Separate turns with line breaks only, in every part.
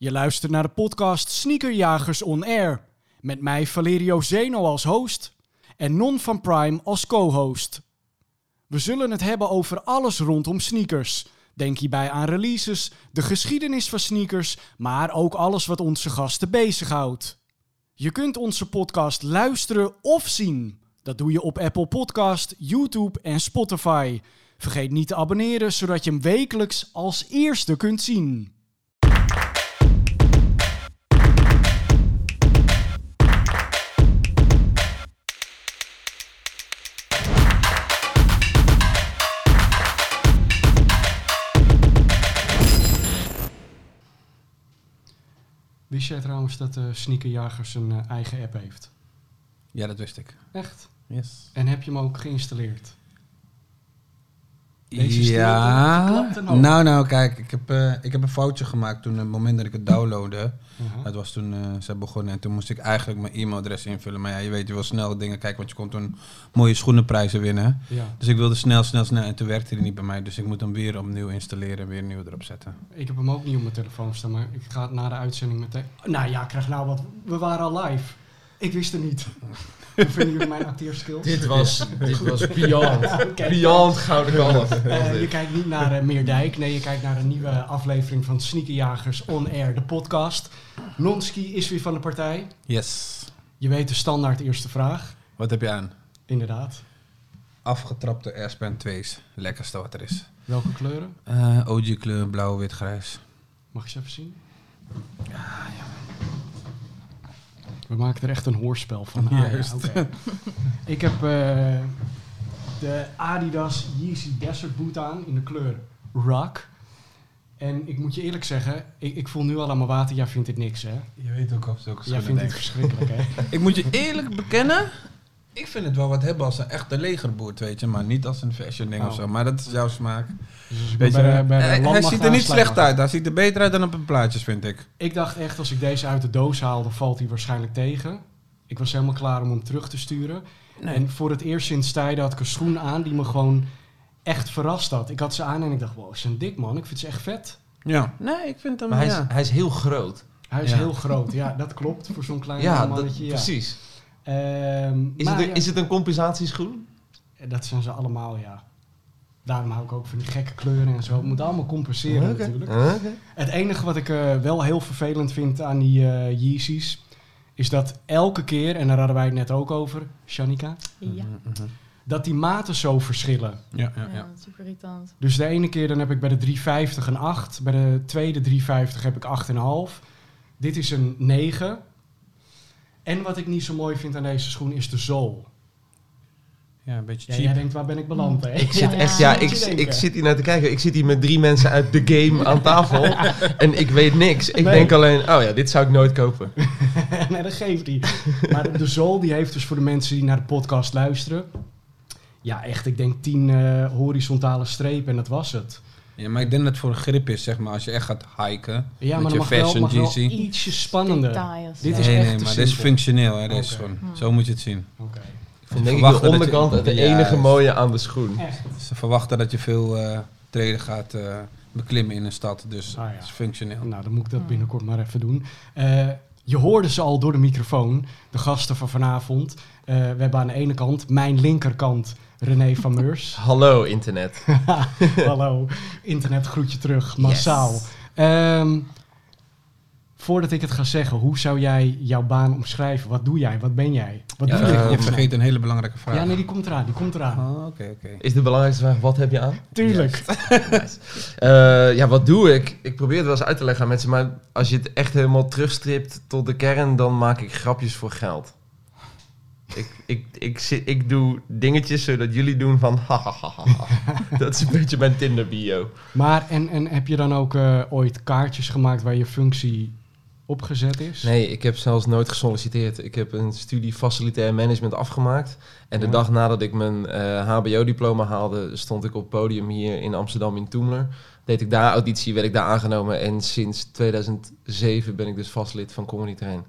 Je luistert naar de podcast Sneakerjagers On Air. Met mij Valerio Zeno als host en Non van Prime als co-host. We zullen het hebben over alles rondom sneakers. Denk hierbij aan releases, de geschiedenis van sneakers, maar ook alles wat onze gasten bezighoudt. Je kunt onze podcast luisteren of zien. Dat doe je op Apple Podcast, YouTube en Spotify. Vergeet niet te abonneren, zodat je hem wekelijks als eerste kunt zien. Wist jij trouwens dat de Sneakerjagers een eh, eigen app heeft?
Ja, dat wist ik.
Echt?
Yes.
En heb je hem ook geïnstalleerd? Deze
ja. Nou, nou, kijk, ik heb, eh, ik heb een foutje gemaakt toen, op het moment dat ik het downloadde.
Uh-huh.
Het was toen eh, ze begonnen en toen moest ik eigenlijk mijn e-mailadres invullen. Maar ja, je weet, je wil snel dingen kijken, want je kon toen mooie schoenenprijzen winnen.
Ja.
Dus ik wilde snel, snel, snel en toen werkte hij niet bij mij. Dus ik moet hem weer opnieuw installeren en weer nieuw erop zetten.
Ik heb hem ook niet op mijn telefoon staan, maar ik ga na de uitzending meteen... Nou ja, ik krijg nou wat... We waren al live. Ik wist het niet. Hoe vinden jullie mijn acteerskills?
Dit was, dit was beyond.
Oké.
Beyond Gouden Kalf.
Eh, je kijkt niet naar eh, Meerdijk, nee, je kijkt naar een nieuwe aflevering van Sneakerjagers On Air, de podcast. Nonski is weer van de partij.
Yes.
Je weet de standaard eerste vraag.
Wat heb je aan?
Inderdaad.
Afgetrapte Airspan 2's. Lekkerste wat er is.
Welke kleuren?
Eh OG kleur, blauw, wit, grijs.
Mag ik ze even zien? We maken er echt een hoorspel van. Ah, ja,
Juist.
oké. ik heb eh, de Adidas Yeezy Desert Boot aan in de kleur Rock. En ik moet je eerlijk zeggen, ik, ik voel nu al aan mijn water, jij vindt dit niks hè?
Je weet ook of zulke
Jij vindt dit verschrikkelijk hè?
Ik moet je eerlijk bekennen. Ik vind het wel wat hebben als een echte legerboert, weet je. Maar niet als een fashion ding
Oh.
of zo. Maar dat is jouw smaak.
Dus
Weet je,
bij de, bij de
hij, hij ziet er niet slecht uit. Hij ziet er beter uit dan op een plaatjes, vind ik.
Ik dacht echt, als ik deze uit de doos haal, dan valt hij waarschijnlijk tegen. Ik was helemaal klaar om hem terug te sturen. En voor het eerst sinds tijden had ik een schoen aan die me gewoon echt verrast had. Ik had ze aan en ik dacht, wow, ze zijn dik man. Ik vind ze echt vet.
Ja. Nee, ik vind hem,
Maar hij is,
ja.
hij is heel groot.
Hij is
Ja.
heel groot. Ja, dat klopt voor zo'n klein
Ja, dat,
mannetje. ja.
precies.
Ehm,
Is,
maar
het, een-
ja,
is het een compensatieschoen?
Dat zijn ze allemaal, ja. Daarom hou ik ook van die gekke kleuren en zo. Het moet allemaal compenseren natuurlijk.
Oké.
Het enige wat ik eh, wel heel vervelend vind aan die eh Yeezys... is dat elke keer, en daar hadden wij het net ook over, Shanika...
Ja,
dat die maten zo verschillen.
Ja, ja,
ja,
ja.
super irritant.
Dus de ene keer dan heb ik bij de 350 een 8. Bij de tweede 350 heb ik 8,5. Dit is een 9. En wat ik niet zo mooi vind aan deze schoen is de zool.
Ja, een beetje
Ja,
cheap.
jij denkt, waar ben ik beland? Hè?
Ik zit
Ja,
echt,
ja.
ja, ik, ik zit hier naar te kijken. Ik zit hier met drie mensen uit de game aan tafel. En ik weet niks. Ik
Nee.
denk alleen, oh ja, dit zou ik nooit kopen.
nee, dat geeft niet. Maar de zool die heeft dus voor de mensen die naar de podcast luisteren... Ja, echt, ik denk 10 eh, horizontale strepen en dat was het.
Ja, maar ik denk dat het voor een grip is, zeg maar. Als je echt gaat hiken
Ja,
met
maar
je
dan mag wel,
fashion
mag wel
GC.
ietsje spannender.
Details.
Dit
nee,
is echt
nee,
te
maar dit is functioneel. Hè. Dit is gewoon,
Hmm.
zo moet je het zien.
Oké.
Ik denk ik de
dat je-
onderkant het
Juist.
enige mooie aan de schoen.
Echt.
Ze verwachten dat je veel eh, treden gaat eh, beklimmen in een stad. Dus
Ah, ja.
het is functioneel.
Nou, dan moet ik dat
Hmm.
binnenkort maar even doen. Eh, je hoorde ze al door de microfoon, de gasten van vanavond. Eh, we hebben aan de ene kant, mijn linkerkant, René van Meurs.
Hallo internet.
Hallo, internet groet je terug, massaal. Ehm, voordat ik het ga zeggen, hoe zou jij jouw baan omschrijven? Wat doe jij? Wat ben jij? Wat
Ja,
doe
je,
je?
je
gewoon?
vergeet een hele belangrijke vraag.
Ja, nee, die komt eraan, die komt eraan.
Oh, oké, oké.
Is de belangrijkste vraag, wat heb je aan?
Tuurlijk.
Eh, ja, wat doe ik? Ik probeer het wel eens uit te leggen aan mensen, maar als je het echt helemaal terugstript tot de kern, dan maak ik grapjes voor geld. Ik, ik, ik, zit, ik doe dingetjes zodat jullie doen van hahaha. Dat is een beetje mijn Tinder bio.
Maar, en, en heb je dan ook eh, ooit kaartjes gemaakt waar je functie opgezet is?
Nee, ik heb zelfs nooit gesolliciteerd. Ik heb een studie facilitair management afgemaakt. En de
Ja.
dag nadat ik mijn eh, HBO-diploma haalde, stond ik op het podium hier in Amsterdam in Toemler. Deed ik daar auditie, werd ik daar aangenomen. En sinds 2007 ben ik dus vastlid van Comedy Train.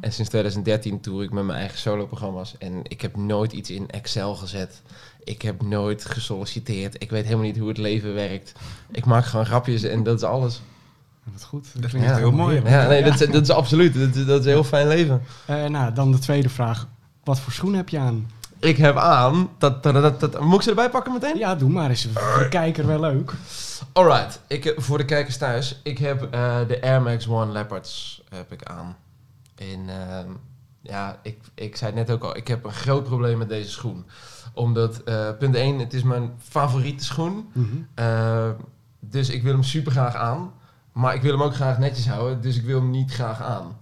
En sinds 2013 toer ik met mijn eigen soloprogramma's. En ik heb nooit iets in Excel gezet. Ik heb nooit gesolliciteerd. Ik weet helemaal niet hoe het leven werkt. Ik maak gewoon grapjes en dat is alles.
Wat goed.
Dat
klinkt
heel mooi.
Ja, nee, dat, is- dat is absoluut. Dat, is- dat is een heel fijn leven.
Eh, nou, dan de tweede vraag. Wat voor schoen heb je aan?
Ik heb aan... Dat, dat, dat, dat- moet ik ze erbij pakken meteen?
Ja, doe maar eens. Voor de kijker wel leuk.
Alright, ik, heb- voor de kijkers thuis. Ik heb eh, de Air Max One Leopards heb ik aan. En ehm, ja, ik, ik zei het net ook al, ik heb een groot probleem met deze schoen. Omdat, eh, punt 1, het is mijn favoriete schoen.
Mhm.
Eh, dus ik wil hem super graag aan. Maar ik wil hem ook graag netjes houden, dus ik wil hem niet graag aan.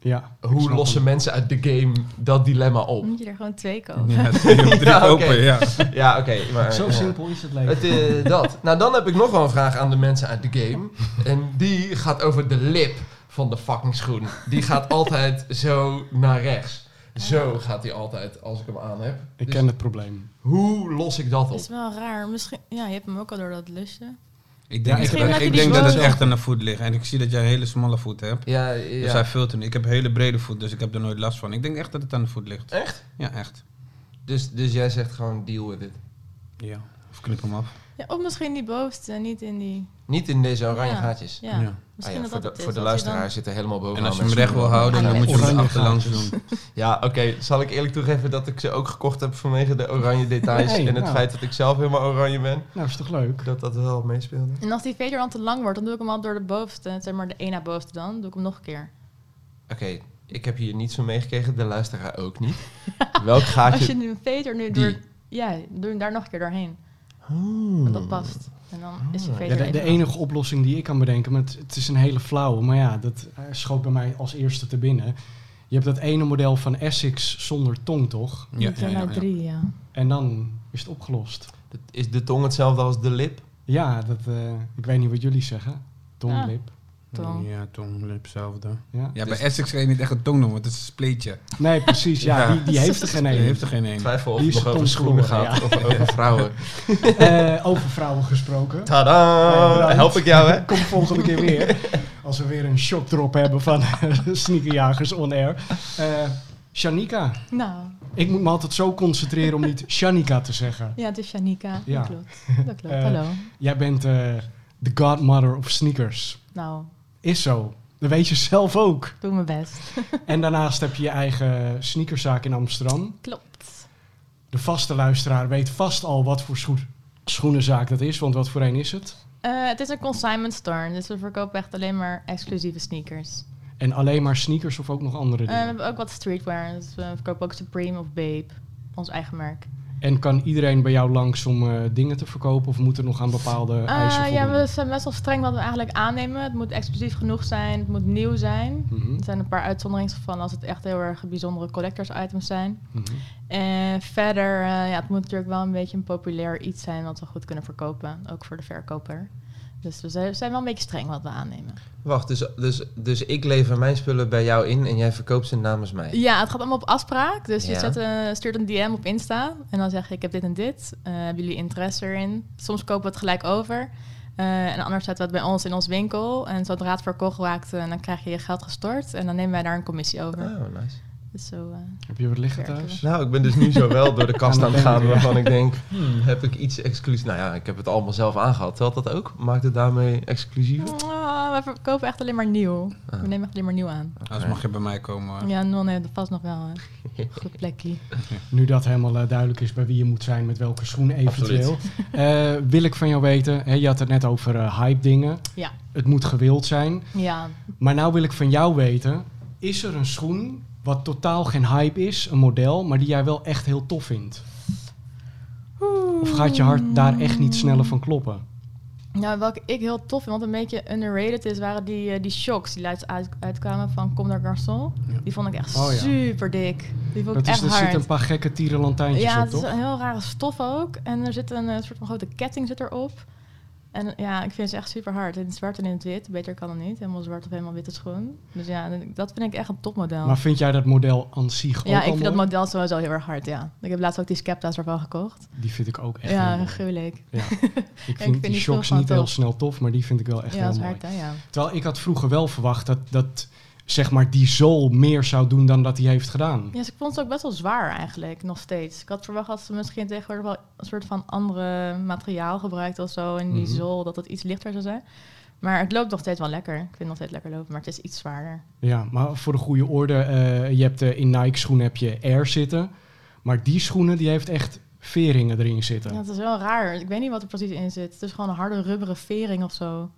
Ja.
Hoe lossen
hem.
mensen uit de game dat dilemma op?
Moet je er gewoon twee kopen.
Ja, twee of drie
Ja, oké.
kopen, ja.
Ja, oké. maar
Zo
ja.
simpel is het leven.
Het, eh, dat. Nou, dan heb ik nog wel een vraag aan de mensen uit de game. En die gaat over de lip van de fucking schoen. Die gaat altijd zo naar rechts. Zo gaat hij altijd als ik hem aan heb.
Ik
Dus
ken het probleem.
Hoe los ik dat op?
is wel raar. Misschien, ja, je hebt hem ook al door dat lusje.
Ik
Ja,
denk,
ik heb-
Misschien
ik denk dat het echt aan de voet ligt. En ik zie dat jij een hele smalle voet hebt.
Ja,
Dus
ja.
hij filtert niet. Ik heb een hele brede voet, dus ik heb er nooit last van. Ik denk echt dat het aan de voet ligt.
Echt?
Ja, echt.
Dus, dus jij zegt gewoon deal with it.
Ja. Of knip hem af.
Ja, of misschien die bovenste, niet in die...
Niet in deze oranje
Ja.
gaatjes.
Ja,
Ja.
Ah
misschien
ja,
dat
voor
dat
de, voor
dan-
luisteraar zit er helemaal bovenaan.
En als je hem recht wil houden, dan
Ah,
moet je hem achterlangs doen.
Ja, oké. Zal ik eerlijk toegeven dat ik ze ook gekocht heb vanwege de oranje details.
Hey,
en het
nou.
feit dat ik zelf helemaal oranje ben.
Nou, is toch leuk?
Dat dat wel meespeelde.
En als die veter dan te lang wordt, dan doe ik hem al door de bovenste, zeg maar de één na bovenste dan, doe ik hem nog een keer.
Oké, ik heb hier niets van meegekregen, de luisteraar ook niet. Welk
Als
gaatje?
je nu een veter nu
Die.
door... Ja, doe hem daar nog een keer doorheen.
Hmm.
Want dat past. En dan is je
Ah.
Ja, de, enige oplossing die ik kan bedenken, maar het, het is een hele flauwe, maar ja, dat eh, schoot bij mij als eerste te binnen. Je hebt dat ene model van Essex zonder tong, toch?
Ja, ja, ja,
nou
ja.
drie, ja.
En dan is het opgelost.
Dat- Is de tong hetzelfde als de lip?
Ja, dat, eh, ik weet niet wat jullie zeggen. Tonglip.
Tong.
Ja, tong, lip, hetzelfde.
Ja.
Ja,
Dus-
bij Essex kan je niet echt een tong noemen, want het is een spleetje.
Nee, precies. Ja,
Ja.
Die, die heeft er geen een.
heeft er geen één.
Twijfel of
Die
het
is
nog over schoenen gaat of over vrouwen.
Eh, over vrouwen gesproken.
Tada! Help ik jou, hè?
Kom volgende keer weer. Als we weer een shockdrop hebben van Sneakerjagers On Air. Eh Shanika.
Nou,
Ik moet me altijd zo concentreren om niet Shanika te zeggen.
ja, het is Janika.
Ja.
Dat klopt. Dat klopt.
Eh,
Hallo.
Jij bent eh, de godmother of sneakers.
Nou,
Is zo. Dat weet je zelf ook.
doe mijn best.
En daarnaast heb je je eigen sneakerzaak in Amsterdam.
Klopt.
De vaste luisteraar weet vast al wat voor schoen, schoenenzaak dat is. Want wat voor een is het?
Eh, het is een consignment store, dus we verkopen echt alleen maar exclusieve sneakers.
En alleen maar sneakers of ook nog andere
Eh, we
dingen?
hebben ook wat streetwear, dus we verkopen ook Supreme of Babe, ons eigen merk.
En kan iedereen bij jou langs om eh, dingen te verkopen? Of moet er nog aan bepaalde
Eh,
eisen
ja,
voldoen?
we zijn best wel streng wat we eigenlijk aannemen. Het moet exclusief genoeg zijn, het moet nieuw zijn.
Mhm,
Er zijn een paar uitzonderingsgevallen als het echt heel erg bijzondere collectors items zijn.
mhm.
En verder, eh, ja, het moet natuurlijk wel een beetje een populair iets zijn wat we goed kunnen verkopen, ook voor de verkoper. Dus we zijn wel een beetje streng wat we aannemen.
Wacht, dus, dus, dus ik lever mijn spullen bij jou in en jij verkoopt ze namens mij?
Ja, het gaat allemaal op afspraak. Dus je zet, eh, stuurt een DM op Insta en dan zeg je ik heb dit en dit. Eh, hebben jullie interesse erin? Soms kopen we het gelijk over. Eh, en anders zetten we het bij ons in ons winkel. En zodra het verkocht raakt, eh, dan krijg je je geld gestort. En dan nemen wij daar een commissie over.
Oh, nice.
Dus zo, eh,
Heb je wat liggen
Werken
thuis?
Nou, ik ben dus nu zo wel door de kast
Aan
het gaan
ja.
waarvan ik denk, hmm, heb ik iets exclusiefs? Nou ja, ik heb het allemaal zelf aangehad. Telt dat ook? Maakt het daarmee exclusiever?
Ah, we verkopen echt alleen maar nieuw.
Ah.
We nemen echt alleen maar nieuw aan.
Anders mag je bij mij komen.
Ja, non heeft vast nog wel een goed plekje.
Nu dat helemaal eh, duidelijk is bij wie je moet zijn met welke schoen eventueel. Eh, wil ik van jou weten, hè, je had het net over eh, hype dingen.
Ja.
Het moet gewild zijn.
Ja,
Maar nou wil ik van jou weten, is er een schoen wat totaal geen hype is, een model, maar die jij wel echt heel tof vindt? Of gaat je hart daar echt niet sneller van kloppen?
Nou, welke ik heel tof vind, wat een beetje underrated is, waren die, eh, die shocks die laatst uit, uitkwamen van Comme des Garçons.
Ja.
Die vond ik echt
Oh ja.
super dik. Die vond ik
Dat is,
echt
er
hard.
zitten een paar gekke tierenlantijntjes
ja,
op,
het is
toch?
een heel rare stof ook. En er zit een eh, soort van grote ketting zit erop. En ja, ik vind ze echt super hard. In het zwart en in het wit. Beter kan het niet. Helemaal zwart of helemaal witte schoen. Dus ja, dat vind ik echt een topmodel.
Maar vind jij dat model aan zich ook
ja, ik vind dat model sowieso heel erg hard, ja. Ik heb laatst ook die Skepta's ervan gekocht.
Die vind ik ook echt
ja, gruwelijk.
Ja. Ik vind,
vind
die shocks niet heel snel tof, maar die vind ik wel echt
ja,
heel mooi.
hard, hè, ja.
Terwijl ik had vroeger wel verwacht dat, dat zeg maar, die zool meer zou doen dan dat hij heeft gedaan.
Ja, dus ik vond ze ook best wel zwaar eigenlijk, nog steeds. Ik had verwacht dat ze misschien tegenwoordig wel een soort van andere materiaal gebruikt of zo. En die
Mhm.
zool, dat het iets lichter zou zijn. Maar het loopt nog steeds wel lekker. Ik vind het nog steeds lekker lopen, maar het is iets zwaarder.
Ja, maar voor de goede orde, eh, je hebt eh, in Nike schoenen heb je Air zitten. Maar die schoenen die heeft echt veringen erin zitten.
Ja, het is wel raar. Ik weet niet wat er precies in zit. Het is gewoon een harde rubberen vering of zo.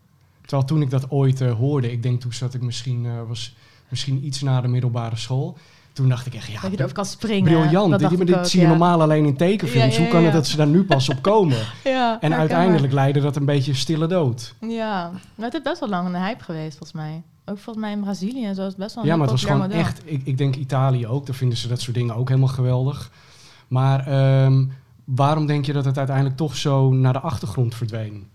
Terwijl toen ik dat ooit eh, hoorde, ik denk toen zat ik misschien, eh, was misschien iets na de middelbare school. Toen dacht ik echt, ja,
dat je erover kan springen.
briljant.
Dat
Dit,
ook,
zie je normaal alleen in tekenfilms.
Ja,
Hoe kan het dat ze daar nu pas op komen?
Ja,
En uiteindelijk leidde dat een beetje stille dood.
Ja, maar het is best wel lang een hype geweest volgens mij. Ook volgens mij in Brazilië en zo is het best wel een
Ja, maar het was gewoon
model.
echt... Ik, ik denk Italië ook, daar vinden ze dat soort dingen ook helemaal geweldig. Maar ehm, waarom denk je dat het uiteindelijk toch zo naar de achtergrond verdween?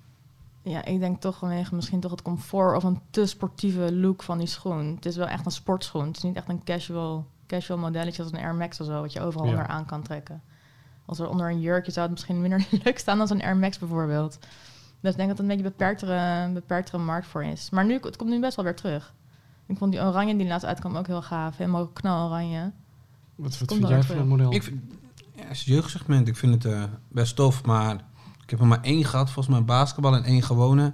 Ja, ik denk toch vanwege misschien toch het comfort of een te sportieve look van die schoen. Het is wel echt een sportschoen. Het is niet echt een casual, casual modelletje als een Air Max of zo, wat je overal
Ja.
onder aan kan trekken. Als er onder een jurkje zou het misschien minder leuk staan dan een Air Max bijvoorbeeld. Dus ik denk dat het een beetje een beperktere, beperktere markt voor is. Maar nu, het komt nu best wel weer terug. Ik vond die oranje die laatst uitkwam ook heel gaaf. Helemaal knaloranje.
Wat, wat vind jij van het model?
Ik vind, ja, als jeugdsegment, ik vind het eh, best tof, maar heb er maar één gehad, volgens mij basketbal en één gewone.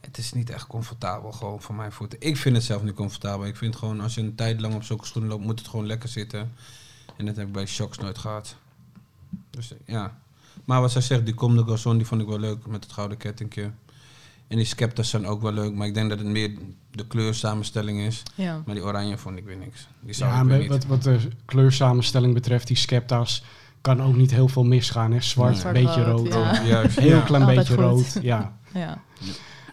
Het is niet echt comfortabel gewoon voor mijn voeten. Ik vind het zelf niet comfortabel. Ik vind gewoon, als je een tijd lang op zulke schoenen loopt, moet het gewoon lekker zitten. En dat heb ik bij Shocks nooit gehad. Dus ja. Maar wat zij zegt, die Comme de Garçon, die vond ik wel leuk met het gouden kettingje. En die Skeptas zijn ook wel leuk, maar ik denk dat het meer de kleursamenstelling is.
Ja.
Maar die oranje vond ik weer niks. Die zou
Ja,
ik weer
en
niet.
wat, wat de kleursamenstelling betreft, die Skepta's, kan ook niet heel veel misgaan. Hè? Zwart,
Nee.
beetje
Zwart-rood,
rood.
ja.
Juist.
Heel
ja.
klein
Altijd
beetje
goed.
rood. Ja.
ja.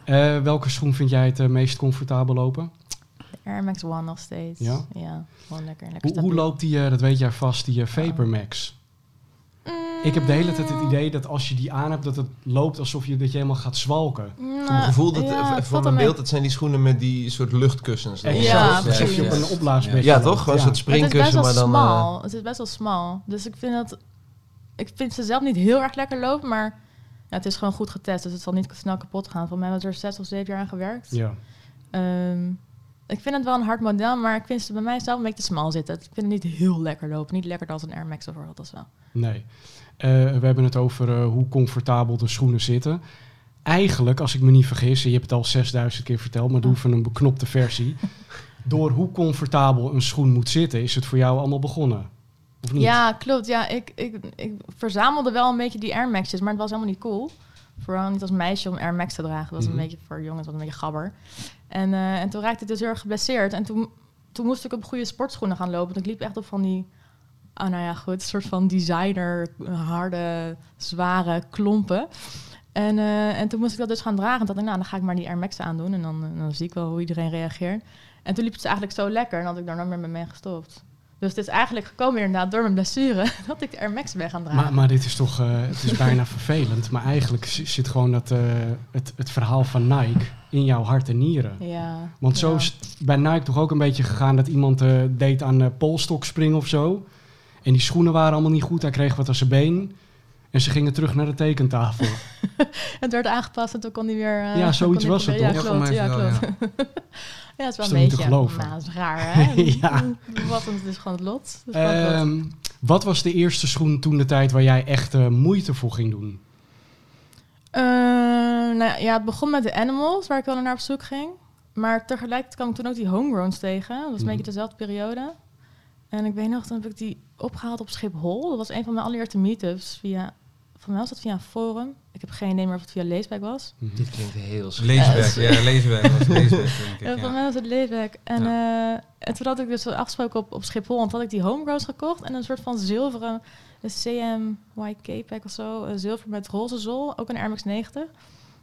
Eh, welke schoen vind jij het eh, meest comfortabel lopen?
De Air Max One nog steeds.
Ja?
Ja, gewoon lekker. lekker
Hoe, loopt die, eh, dat weet jij vast, die Vapor Max? Ik heb de hele tijd het idee dat als je die aan hebt, dat het loopt alsof je, dat je helemaal gaat zwalken.
Voor mijn gevoel, dat,
ja,
eh,
valt
mijn beeld, dat zijn die schoenen met die soort luchtkussens.
Exact.
Ja,
alsof je
precies.
op een opblaasbedje
Ja, toch? Gewoon een soort
mee. Het is best
springkussen,
wel
maar dan... eh,
smal. Het is best wel smal. Dus ik vind dat... Ik vind ze zelf niet heel erg lekker lopen, maar... Ja, het is gewoon goed getest, dus het zal niet snel kapot gaan. Voor mij was er zes of zeven jaar aan gewerkt.
Ja.
Ehm, ik vind het wel een hard model, maar ik vind ze bij mij zelf een beetje te smal zitten. Ik vind het niet heel lekker lopen. Niet lekker als een Air Max bijvoorbeeld. Dat is wel.
Nee. Eh, we hebben het over eh, hoe comfortabel de schoenen zitten. Eigenlijk, als ik me niet vergis, je hebt het al 6000 keer verteld, maar doe even een beknopte versie. Door hoe comfortabel een schoen moet zitten, is het voor jou allemaal begonnen. Of niet?
Ja, klopt. Ja, ik, ik, ik verzamelde wel een beetje die Air Max's, maar het was helemaal niet cool. Vooral niet als meisje om Air Max te dragen. Dat was
Mhm.
een beetje voor jongens wat een beetje gabber. En, eh, en toen raakte ik dus heel erg geblesseerd. En toen, toen moest ik op goede sportschoenen gaan lopen. Want ik liep echt op van die, ah nou ja, goed, soort van designer, harde, zware klompen. En, eh, en toen moest ik dat dus gaan dragen. En toen dacht ik, nou, dan ga ik maar die Air Max aandoen. En dan, eh, dan zie ik wel hoe iedereen reageert. En toen liep het eigenlijk zo lekker. En had ik daar nooit meer mee mee gestopt. Dus het is eigenlijk gekomen inderdaad door mijn blessure dat ik de Air Max ben gaan dragen.
Maar, maar dit is toch, eh, het is bijna vervelend. Maar eigenlijk zi- zit gewoon dat, eh, het, het verhaal van Nike in jouw hart en nieren.
ja,
Want zo
ja.
is bij Nike toch ook een beetje gegaan dat iemand eh, deed aan uh, polstok springen of zo. En die schoenen waren allemaal niet goed. Hij kreeg wat aan zijn been. En ze gingen terug naar de tekentafel.
Het werd aangepast en toen kon hij weer... eh,
Ja, zoiets was het, toch?
Ja,
klopt.
mij
Ja, klopt. Ja, het is wel een beetje...
geloven?
Nou, dat is raar, hè?
Ja.
Wat, het is gewoon het lot. Het is gewoon het lot.
Ehm, wat was de eerste schoen toen de tijd waar jij echt eh, moeite voor ging doen?
Eh, nou ja, ja, het begon met de Animals, waar ik wel naar op zoek ging. Maar tegelijkertijd kwam ik toen ook die homegrowns tegen. Dat was een
Mhm.
beetje dezelfde periode. En ik weet nog, toen heb ik die opgehaald op Schiphol. Dat was een van mijn allereerste meetups via... Van mij was dat via een forum. Ik heb geen idee meer of het via Leesback was.
Dit klinkt heel slecht.
Leeswerk, ja, leeswerk was leeswerk, denk
Ja,
ik.
van
Ja.
mij was het Leesback. En, eh, en toen had ik dus afgesproken op, op Schiphol. Want had ik die homegrowns gekocht. En een soort van zilveren de CM YK pack of zo. eh, zilver met roze zool. Ook een Air Max 90.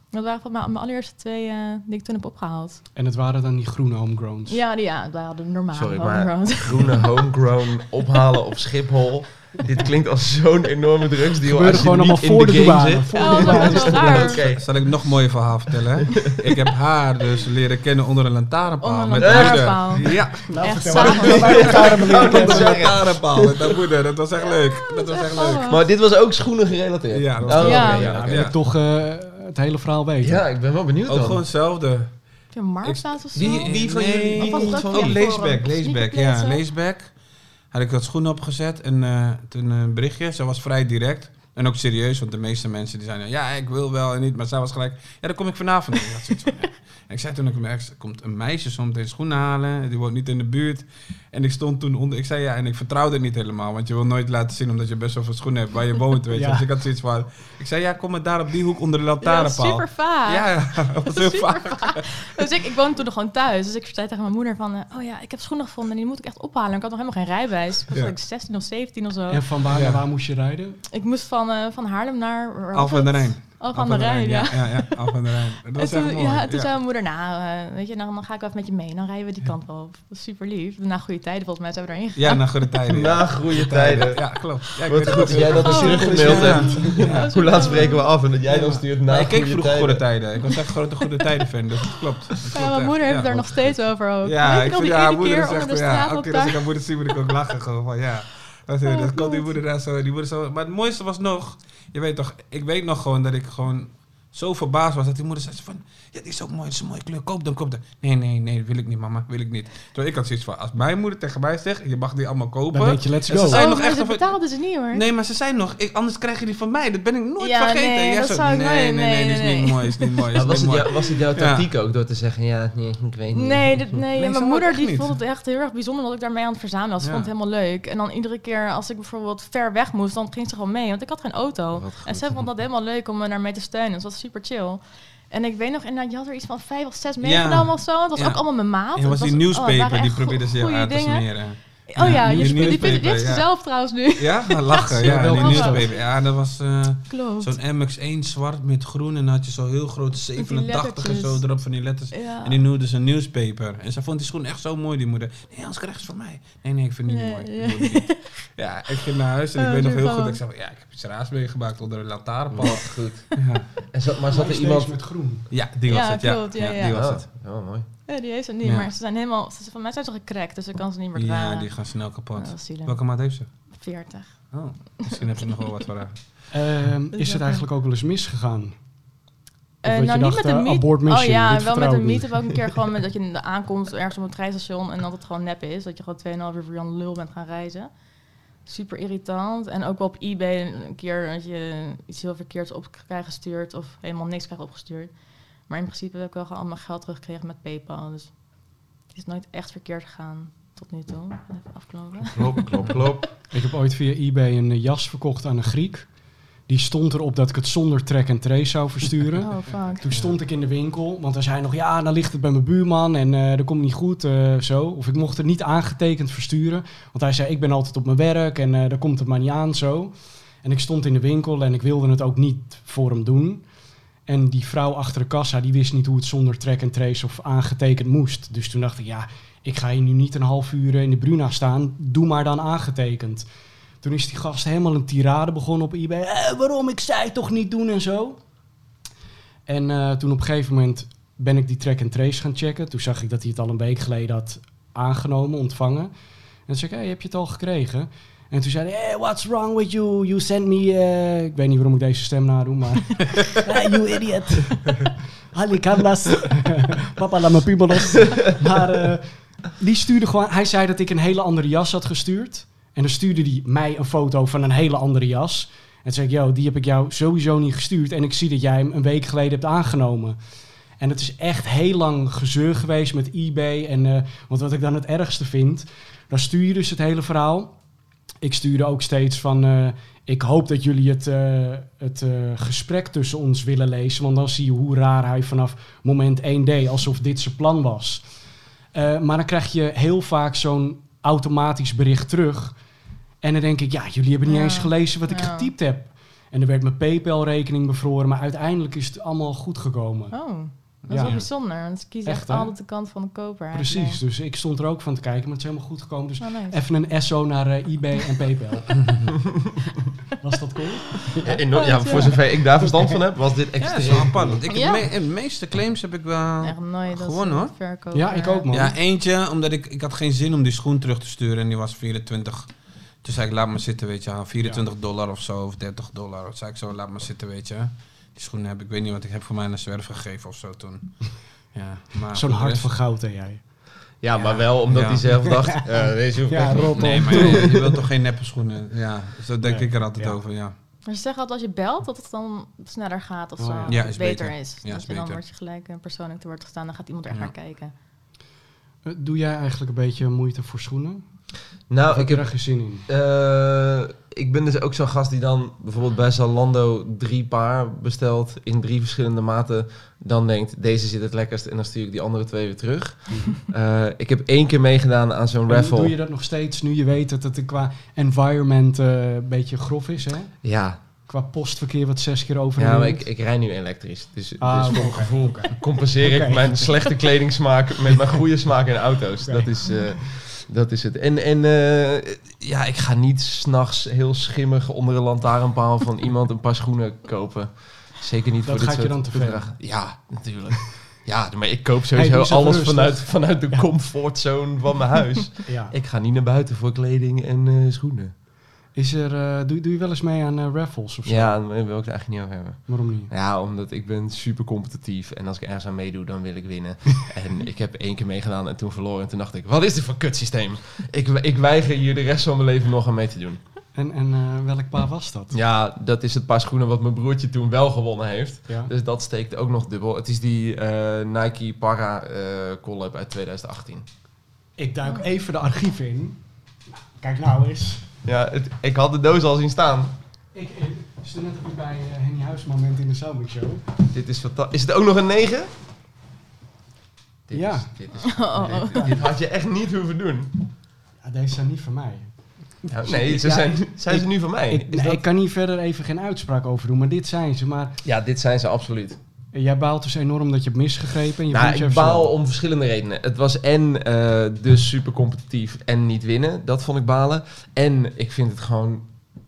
Dat waren van mijn, mijn allereerste twee eh, die ik toen heb opgehaald.
En het waren dan die groene homegrowns.
Ja, die, ja, dat waren de normale
Sorry, maar groene homegrown ophalen op Schiphol. Dit klinkt als zo'n enorme drugsdeal.
gebeurde
als je
gewoon allemaal
in
voor de
game
douane.
zit.
Voor
Ja,
de
dat raar.
Oké.
Zal ik nog een mooie verhaal vertellen? ik heb haar dus leren kennen onder een lantaarnpaal.
Onder een
met
lantaarnpaal.
moeder. Ja,
Nou,
Echt
lantaarnpaal met mijn moeder. Dat was echt leuk. Dat was echt leuk.
Oh.
Maar dit was ook schoenen gerelateerd?
Ja, dat was
Oh,
Ja.
oké,
Ja, wil ik toch eh, het hele verhaal weten.
Ja, ik ben wel benieuwd
Ook
dan.
gewoon hetzelfde.
Heb je een marktplaats of zo?
Wie- wie van
Nee.
jullie-
Of was ook
van
Oh, Leesback. Ja,
Sneakerplaatsen?
Had ik dat schoen opgezet en eh, toen een berichtje. Ze was vrij direct. En ook serieus, want de meeste mensen die zeiden, ja, ik wil wel en niet. Maar zij was gelijk, ja, dan kom ik vanavond. En ik van, ja. En ik zei toen ook een er komt een meisje soms tegen schoenen halen. Die woont niet in de buurt. En ik stond toen onder, ik zei ja, en ik vertrouwde het niet helemaal. Want je wil nooit laten zien omdat je best wel veel schoenen hebt waar je woont, weet je.
Ja.
Dus ik had zoiets van, ik zei ja, kom maar daar op die hoek onder de
Ja,
lantaarnpaal.
super vaag.
Ja, ja, dat was heel
Super
vaak.
vaag. Dus ik, ik woonde toen nog gewoon thuis. Dus ik zei tegen mijn moeder van... oh ja, ik heb schoenen gevonden en die moet ik echt ophalen. Ik had nog helemaal geen rijbewijs. Ik was
Ja.
like 16 of 17 of zo.
En van waar
Ja.
naar waar moest je rijden?
Ik moest van, eh, van Haarlem naar...
Alphen aan de Rijn.
Alphen aan de Rijn, ja.
Ja, ja, Alphen aan de Rijn. Dat
toen,
echt mooi.
ja, toen
Ja.
zei mijn moeder, nou, eh, weet je, dan, dan ga ik wel even met je mee. Dan rijden we die kant wel op. Dat is super lief. Na goede tijden, volgens mij zijn we erin
Ja, na goede tijden. ja.
Na goede tijden.
Ja, klopt. Ja, ik
Wat
weet het
goed dat jij dat een
Oh,
terug
goed,
gemaild
ja.
hebt.
gegaan.
Hoe laat spreken we af en dat jij dan stuurt na
Maar ik keek
goede
vroeger goede
tijden.
Ik was echt een grote goede tijden fan, dus dat klopt. Dat klopt
Ja, mijn moeder heeft het daar nog steeds over ook.
Ja, ik vind
ene
moeder
de
ja, keer als ik aan moeder zie, moet ik ook lachen gewoon van ja. Dat,
Oh,
dat komt die moeder daar zo, die moeder zo. Maar het mooiste was nog, je weet toch, ik weet nog gewoon dat ik gewoon zo verbaasd was dat die moeder zei van, ja, die is ook mooi, dat is een mooie kleur, koop dan, koop dan. Nee, nee, nee, wil ik niet mama, wil ik niet. Terwijl ik had zoiets van, als mijn moeder tegen mij zegt, je mag die allemaal kopen.
Dan weet je, let's
En ze
go.
Oh,
nog
maar
echt
ze
over-
betaalden ze niet hoor.
Nee, maar ze zei nog, ik, anders krijg je die van mij. Dat ben ik nooit
Ja,
vergeten.
nee, dat
zo,
zou ik
nee,
nooit-
nee, nee,
nee,
dit is
nee.
niet mooi, is niet mooi, is
was,
niet
het
mooi.
was het jouw
Ja.
tactiek ook door te zeggen, ja, nee, ik weet niet.
Nee, dit, nee,
Nee,
mijn moeder
echt
die vond het echt heel erg bijzonder dat ik daarmee aan het verzamelen was. Ze
Ja.
vond het helemaal leuk. En dan iedere keer als ik bijvoorbeeld ver weg moest, dan ging ze gewoon mee. Want ik had geen auto. En ze vond dat helemaal leuk om me daarmee te steunen. Dus dat was super chill. En ik weet nog, inderdaad, je had er iets van vijf of zes meegenomen of zo. Het was
Ja.
ook allemaal mijn maat.
En was
Het
die
oh,
nieuwspaper,
waren
die probeerde ze jou
goede
uit te smeren.
Oh ja, je
die
die,
newspaper,
die heeft ze
ja.
zelf trouwens nu.
Ja, maar lachen.
Ja,
die
grappig.
nieuwspaper. Ja, dat was eh, zo'n MX1 zwart met groen. En dan had je zo heel groot 87 en zo erop van die letters.
Ja.
En die noemde ze een nieuwspaper. En ze vond die schoen echt zo mooi, die moeder. Nee, anders krijg je ze van mij. Nee, nee, ik vind het niet mooi.
ja.
Ik. Ja, ging naar huis en ik
Oh,
weet nog heel goed dat ik zei ja, ik heb iets raars meegemaakt onder een lantaarnpaal.
Goed.
Ja.
En zat, maar zat er iemand...
met groen.
ja, die was
Ja,
het. Ja,
klopt, ja, ja.
die was
Oh,
het.
oh, mooi.
Ja, die heeft ze niet,
Ja.
maar ze zijn helemaal... Ze, van mij zijn ze gecrackt, dus ik kan ze niet meer dragen.
Ja, die gaan snel kapot. Welke maat heeft ze?
40.
Oh, misschien heb je nog wel wat voor haar.
Ehm, is het eigenlijk ook wel eens misgegaan? Je
nou,
dacht,
niet met een
eh,
meet. oh ja, wel met een
ik
meet.
niet.
Heb ook een keer gewoon met dat je in de aankomst ergens op een treinstation en dat het gewoon nep is. Dat je gewoon 2,5 uur voor Jan Lul bent gaan reizen. Super irritant. En ook wel op eBay een keer dat je iets heel verkeerds op krijgt gestuurd of helemaal niks krijgt opgestuurd. Maar in principe heb ik wel gewoon al mijn geld teruggekregen met PayPal. Dus het is nooit echt verkeerd gegaan tot nu toe. Even afkloppen.
Klopt, klopt, klopt.
Ik heb ooit via eBay een eh, jas verkocht aan een Griek. Die stond erop dat ik het zonder track en trace zou versturen.
Oh, fuck.
Toen stond ik in de winkel, want hij zei nog, ja, dan ligt het bij mijn buurman en eh, dat komt niet goed, eh, zo. Of ik mocht het niet aangetekend versturen, want hij zei, ik ben altijd op mijn werk en eh daar komt het maar niet aan, zo. En ik stond in de winkel en ik wilde het ook niet voor hem doen. En die vrouw achter de kassa, die wist niet hoe het zonder track en trace of aangetekend moest. Dus toen dacht ik, ja, ik ga hier nu niet een half uur in de Bruna staan, doe maar dan aangetekend. Toen is die gast helemaal een tirade begonnen op eBay. Eh, waarom? Ik zei toch niet doen en zo. En eh, toen op een gegeven moment ben ik die track and trace gaan checken. Toen zag ik dat hij het al een week geleden had aangenomen, ontvangen. En toen zei ik, hey, heb je het al gekregen? En toen zei hij, hey, what's wrong with you? You sent me... eh, ik weet niet waarom ik deze stem nadoe, maar... hey, you idiot. Alicandas. Papa la me pimelos. Maar eh, die stuurde gewoon... Hij zei dat ik een hele andere jas had gestuurd. En dan stuurde hij mij een foto van een hele andere jas. En zei yo, die heb ik jou sowieso niet gestuurd. En ik zie dat jij hem een week geleden hebt aangenomen. En het is echt heel lang gezeur geweest met eBay. En, eh, want wat ik dan het ergste vind, dan stuur je dus het hele verhaal. Ik stuurde ook steeds van, eh, ik hoop dat jullie het, eh, het gesprek tussen ons willen lezen. Want dan zie je hoe raar hij vanaf moment 1 deed, alsof dit zijn plan was. Maar dan krijg je heel vaak zo'n automatisch bericht terug. En dan denk ik, ja, jullie hebben niet
Ja.
eens gelezen wat ik
Ja.
getypt heb. En er werd mijn PayPal-rekening bevroren, maar uiteindelijk is het allemaal goed gekomen.
Oh, dat is
Ja.
wel bijzonder. Want ze kiezen echt, altijd de kant van de koper.
Precies,
eigenlijk.
dus ik stond er ook van te kijken, maar het is helemaal goed gekomen. Dus
Oh, nice.
even een SO naar eh, eBay en PayPal. Was dat cool?
Ja, ja, voor zover ik daar verstand van heb, was dit
Ja,
extreem.
wel apart. want Ik heb
Ja.
me- de meeste claims heb ik wel...
Echt nooit. Dat
Gewoon, hoor.
Ja, ik ook, man.
Ja, eentje, omdat ik, ik had geen zin om die schoen terug te sturen en die was 24. Toen zei ik, laat maar zitten, weet je. wel. 24 dollar of zo, of 30 dollar. Toen zei ik zo, laat maar zitten, weet je. Die schoenen heb ik, weet niet wat ik heb voor mij naar zwerf gegeven of zo toen. Ja, maar
Zo'n hart van goud, hè jij.
Ja, maar wel omdat
Ja.
hij zelf dacht, eh, deze hoef ik
Ja, rot
Nee, maar je, je wilt toch geen neppe schoenen? Ja, zo denk
Nee,
ik er altijd
ja.
over, ja.
Maar ze zeggen altijd als je belt dat het dan sneller gaat of
Oh,
zo.
ja.
is
beter,
beter.
is.
Ja,
dat
is
je dan word je gelijk een persoonlijk te woord gestaan. Dan gaat iemand er
Ja.
naar kijken.
Eh, Doe jij eigenlijk een beetje moeite voor schoenen?
Nou,
heb
ik heb
er geen zin in?
Eh, ik ben dus ook zo'n gast die dan bijvoorbeeld bij Zalando drie paar bestelt in drie verschillende maten. Dan denkt, deze zit het lekkerst en dan stuur ik die andere twee weer terug. Eh, ik heb één keer meegedaan aan zo'n raffle.
Doe je dat nog steeds nu je weet dat het qua environment eh, een beetje grof is, hè?
Ja,
Qua postverkeer wat zes keer over.
ja maar ik, ik rij nu elektrisch. Dus,
Ah,
dus voor mijn gevoel compenseer ik mijn slechte kledingsmaak met mijn goede smaak in auto's. Dat, is, dat is het. En, en eh, ja, ik ga niet s'nachts heel schimmig onder een lantaarnpaal van iemand een paar schoenen kopen. Zeker niet
Dat
voor dit
gaat je
soort
dan te ver.
Ja, natuurlijk. Ja, maar ik koop sowieso alles vanuit, vanuit de comfortzone van mijn huis.
Ja.
ik ga niet naar buiten voor kleding en eh, schoenen.
Is er, eh, doe, doe je wel eens mee aan eh, raffles of zo?
Ja, daar wil ik het eigenlijk niet over hebben.
Waarom niet?
Ja, omdat ik ben super competitief en als ik ergens aan meedoe, dan wil ik winnen. en ik heb één keer meegedaan en toen verloren. En toen dacht ik, wat is dit voor kutsysteem? Ik, ik weiger hier de rest van mijn leven nog aan mee te doen.
En, en eh, welk paar was dat?
Ja, dat is het paar schoenen wat mijn broertje toen wel gewonnen heeft.
Ja.
Dus dat steekt ook nog dubbel. Het is die eh, Nike Para eh collab uit 2018.
Ik duik even de archieven in. Kijk nou eens.
Ja, het- ik had de doos al zien staan.
Ik, ik stond net ook bij eh, Henny Huis moment in de Soundmix Show.
Dit is fantastisch. Is het ook nog een 9? Dit
Ja.
Is, dit, is,
Oh,
dit, dit had je echt niet hoeven doen.
Ja, deze zijn niet van mij.
Ja, nee, ze
Ja,
zijn,
ik-
zijn ze nu van mij?
Ik, nee,
dat-
ik kan hier verder even geen uitspraak over doen, maar dit zijn ze. Maar
Ja, dit zijn ze absoluut.
Jij baalt dus enorm dat je hebt misgegrepen. En je
Nou, ik baal om verschillende redenen. Het was en eh, dus super competitief en niet winnen. Dat vond ik balen. En ik vind het gewoon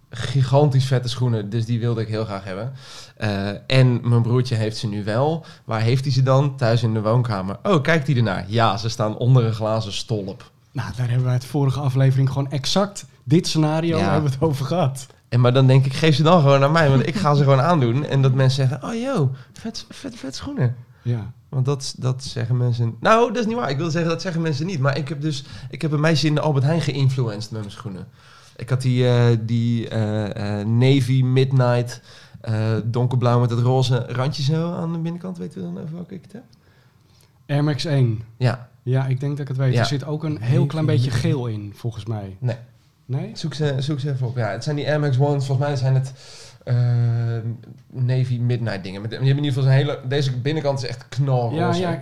gigantisch vette schoenen. Dus die wilde ik heel graag hebben. Eh, en mijn broertje heeft ze nu wel. Waar heeft hij ze dan? Thuis in de woonkamer. Oh, kijkt hij ernaar? Ja, ze staan onder een glazen stolp.
Nou, daar hebben we het vorige aflevering gewoon exact dit scenario
Ja.
hebben we het over gehad.
En maar dan denk ik, geef ze dan gewoon aan mij. Want ik ga ze gewoon aandoen. En dat mensen zeggen, oh yo, vet, vet, vet schoenen.
Ja.
Want dat, dat zeggen mensen... Nou, dat is niet waar. Ik wil zeggen, dat zeggen mensen niet. Maar ik heb dus... Ik heb een meisje in de Albert Heijn geïnfluenced met mijn schoenen. Ik had die, eh, die eh, eh, Navy Midnight... donkerblauw met het roze randje zo aan de binnenkant. Weet u dan over welke ik het heb?
Air Max 1.
Ja,
Ja, ik denk dat ik het weet.
Ja.
Er zit ook een heel klein beetje geel in, volgens mij.
nee.
Nee?
Zoek ze, zoek ze even op. Ja, het zijn die Air Max Ones. Volgens mij zijn het eh, Navy Midnight dingen. Met, die hebben in ieder geval zo'n hele... Deze binnenkant is echt knalroze.
Ja, ja.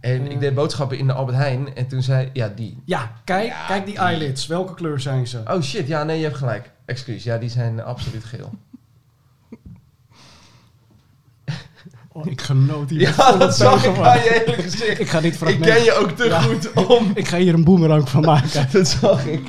En ik deed boodschappen in de Albert Heijn. En toen zei... Ja, die.
Ja, kijk,
Ja,
kijk die eyelids. Welke kleur zijn ze?
Oh shit, ja, nee, je hebt gelijk. Excuus, ja, die zijn absoluut geel.
Oh, ik genoot hier.
Ja, dat zag ik aan je hele gezicht.
Ik ga dit
Ik
fragment...
ken je ook te
Ja.
goed om...
Ik ga hier een boemerang van maken.
Dat zag ik.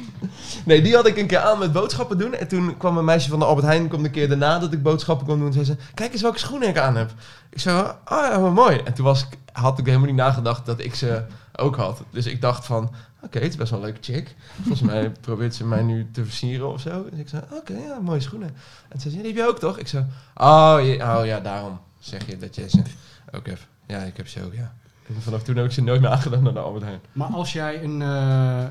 Nee, die had ik een keer aan met boodschappen doen. En toen kwam een meisje van de Albert Heijn, kwam de keer daarna dat ik boodschappen kon doen. En zei ze, kijk eens welke schoenen ik aan heb. Ik zei, oh ja, wat mooi. En toen was ik, had ik helemaal niet nagedacht dat ik ze ook had. Dus ik dacht van, oké, het is best wel een leuke chick. Volgens mij probeert ze mij nu te versieren of zo. Dus ik zei, oké, ja, mooie schoenen. En ze zei, die heb je ook toch? Ik zei, oh, ja, oh ja, daarom zeg je dat jij ze ook hebt. Ja, ik heb ze ook, ja. En vanaf toen heb ik ze nooit meer aangedaan naar de Albert Heijn.
Maar als jij een, eh,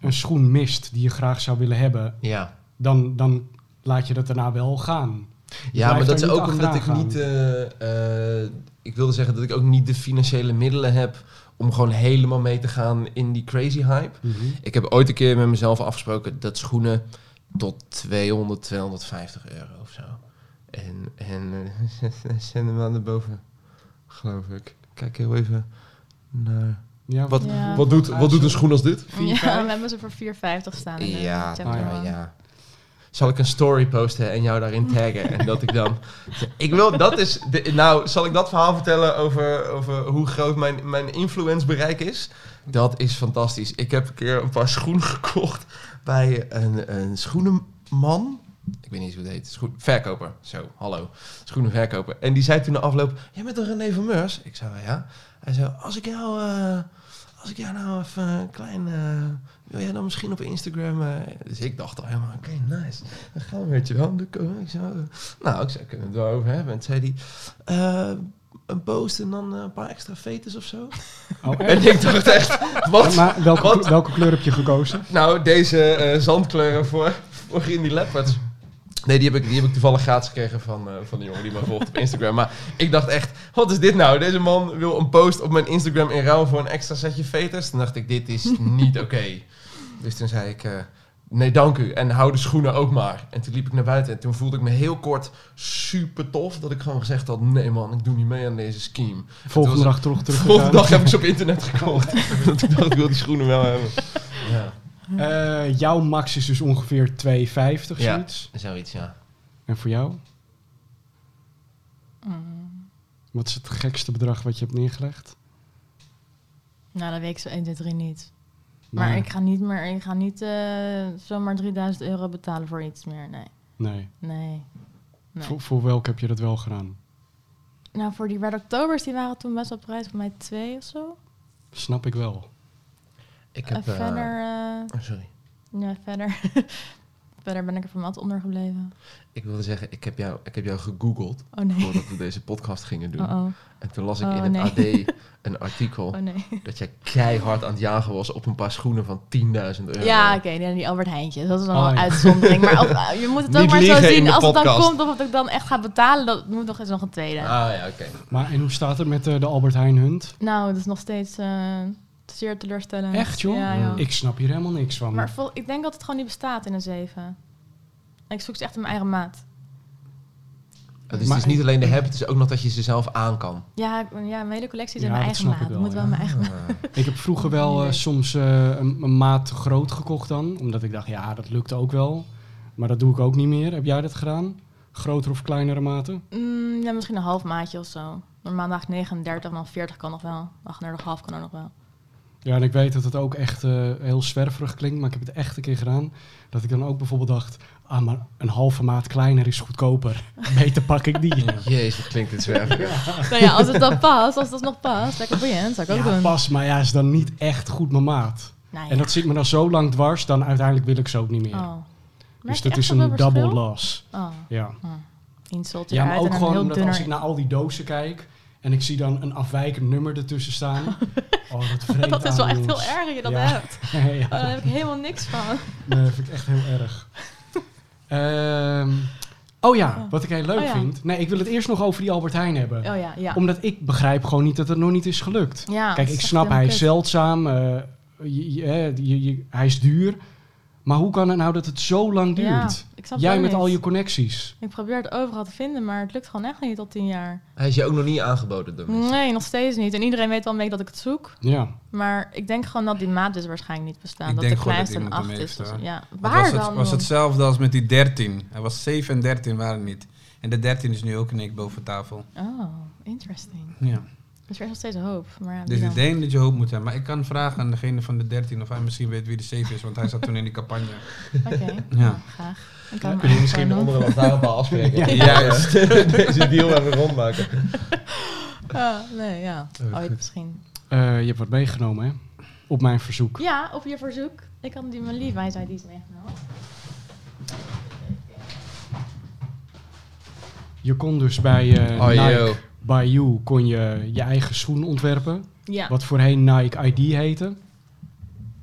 een schoen mist die je graag zou willen hebben,
Ja.
dan, dan laat je dat daarna wel gaan.
Ja, maar dat is ook omdat ik niet... eh, eh, ik wilde zeggen dat ik ook niet de financiële middelen heb om gewoon helemaal mee te gaan in die crazy hype. Ik heb ooit een keer met mezelf afgesproken dat schoenen tot 200, 250 euro of zo. En, en uh, zend hem aan de boven, geloof ik. Kijk heel even naar...
Ja,
Wat,
Ja.
wat, doet, wat doet een schoen als dit?
Ja, we hebben ze voor 4,50 staan. in de
Ja, ja. Zal ik een story posten en jou daarin taggen? en dat ik dan... Ik wil, dat is... de- nou, zal ik dat verhaal vertellen over, over hoe groot mijn, mijn influence bereik is? Dat is fantastisch. Ik heb een keer een paar schoenen gekocht bij een, een schoenenman. Ik weet niet eens hoe het heet. Schoen, verkoper. Zo, hallo. Schoenenverkoper. En die zei toen de afloop... Jij bent toch René van Meurs? Ik zei, ja. Hij zei, als ik jou... eh, als ik jou nou even een klein... eh, wil jij dan misschien op Instagram... eh, dus ik dacht al helemaal, oké, nice. Dan gaan we, weet je wel. Ik zei, nou, ik zei, kunnen we het wel over hebben. En toen zei hij... eh, een post en dan eh, een paar extra fetus of zo.
Oh?
En ik dacht echt, wat?
Maar welke,
Wat?
welke kleur heb je gekozen?
Nou, deze eh, zandkleuren voor, voor Grindy Leopards. Nee, die heb ik, die heb ik toevallig gratis gekregen van, eh, van de jongen die me volgt op Instagram. Maar ik dacht echt, wat is dit nou? Deze man wil een post op mijn Instagram in ruil voor een extra setje veters. Toen dacht ik, dit is niet oké. Dus toen zei ik, eh, nee dank u. En hou de schoenen ook maar. En toen liep ik naar buiten en toen voelde ik me heel kort super tof. Dat ik gewoon gezegd had, nee man, ik doe niet mee aan deze scheme.
Volgende dag terug terug.
volgende dag heb ik ze op internet gekocht. Ik dacht, ik wil die schoenen wel hebben. Ja,
Eh, jouw max is dus ongeveer 2,50
Ja.
zoiets.
zoiets ja.
En voor jou?
Mm.
Wat is het gekste bedrag wat je hebt neergelegd?
Nou, dat weet ik zo 1, 2, 3 niet. Maar
Nee.
ik ga niet meer, ik ga niet eh, zomaar 3000 euro betalen voor iets meer. Nee.
Nee.
Nee. nee.
Voor, voor welk heb je dat wel gedaan?
Nou, voor die Red Octobers, die waren toen best wel prijs voor mij twee of zo.
Snap ik wel.
Ik
En
heb... eh,
verder, eh,
oh, sorry.
ja, verder. verder ben ik er van wat onder gebleven.
Ik wilde zeggen, ik heb jou, ik heb jou gegoogeld
Oh nee.
voordat we deze podcast gingen doen.
Oh oh.
En toen las ik
Oh,
in het
nee.
AD een artikel
Oh nee.
dat jij keihard aan het jagen was op een paar schoenen van 10.000 euro.
Ja, oké, die, die Albert Heijntjes. Dat is dan
Oh,
wel een
ja.
uitzondering. Maar of- je moet het ook maar zo zien. Als het dan komt of ik dan echt ga betalen, dat moet nog eens nog een tweede.
Ah ja, oké.
Maar en hoe staat het met eh, de Albert Heijn Hunt?
Nou, dat is nog steeds eh, zeer teleurstellend.
Echt, joh?
Ja, joh.
Ik snap hier helemaal niks van.
Maar vol- ik denk dat het gewoon niet bestaat in een 7. Ik zoek ze echt in mijn eigen maat.
Het is
Maar-
dus niet alleen de heb, het is ook nog dat je ze zelf aan kan.
Ja, ik- ja mijn hele collectie is
Ja,
in mijn eigen
ik
maat.
wel,
moet wel
ja.
in mijn eigen maat.
Ik heb vroeger wel eh, soms eh, een, een maat te groot gekocht dan. Omdat ik dacht, ja, dat lukt ook wel. Maar dat doe ik ook niet meer. Heb jij dat gedaan? Grotere of kleinere maten?
Mm, ja, misschien een half maatje of zo. Normaal dag 39 en dan 40 kan nog wel. 38,5 kan er nog wel.
Ja, en ik weet dat het ook echt eh, heel zwerverig klinkt. Maar ik heb het echt een keer gedaan. Dat ik dan ook bijvoorbeeld dacht... Ah, maar een halve maat kleiner is goedkoper. Beter pak ik die.
Jezus, klinkt dit zwerverig.
nou ja, als het dan past, als dat nog past, lekker boeiend, zou ik ook
Ja,
doen.
pas, maar ja, is dan niet echt goed mijn maat.
Nou ja.
En dat zit me dan zo lang dwars, dan uiteindelijk wil ik ze ook niet meer.
Oh.
Dus
je
dat is een double
verschil?
loss.
Oh,
Ja.
insult
Ja, maar ook gewoon omdat als ik naar al die dozen kijk en ik zie dan een afwijkend nummer ertussen staan. Oh, dat vreet
dat is wel echt heel erg dat je dat
Ja.
hebt.
ja,
Oh, daar heb ik helemaal niks van.
nee, dat vind ik echt heel erg. Ehm, oh ja, wat ik heel leuk
Oh
vind. Nee, ik wil het eerst nog over die Albert Heijn hebben.
Oh ja, ja.
Omdat ik begrijp gewoon niet dat het nog niet is gelukt.
ja
Kijk, ik snap, hij is zeldzaam, eh, je- je- hè, je- je- hij is duur. Maar hoe kan het nou dat het zo lang duurt?
Ik snap het
Jij met
niet.
al je connecties.
Ik probeer het overal te vinden, maar het lukt gewoon echt niet tot tien jaar.
Hij is je ook nog niet aangeboden door mensen.
Nee, nog steeds niet. En iedereen weet wel een beetje dat ik het zoek.
Ja.
Maar ik denk gewoon dat die maat dus waarschijnlijk niet bestaat.
Ik
dat
denk
de
gewoon dat
kleinste een 8 is. Dus, ja.
Het
Waar
was, het,
dan?
was
joh?
hetzelfde als met die 13. Hij was 7 en 13 waren het niet. En de 13 is nu ook een ik boven tafel.
Oh, interesting.
Ja.
Dus er is nog steeds hoop. Maar ja,
Dus ik
dan?
denk dat je hoop moet hebben. Maar ik kan vragen aan degene van de 13 of hij misschien weet wie de 7 is. Want hij zat toen in die campagne.
Oké,
Ja.
nou, graag. Kan
Kun je misschien onder een lantaarnpaal afspreken?
Ja.
Juist. Deze deal even rondmaken.
Ah, nee, ja.
Oh,
Ooit misschien.
Eh, je hebt wat meegenomen, hè? Op mijn verzoek.
Ja, op je verzoek. Ik had die mijn Levi's uit die is meegenomen.
Je kon dus bij eh,
Oh,
Nike,
yo.
By You, kon je je eigen schoen ontwerpen.
Ja.
Wat voorheen Nike ID heette.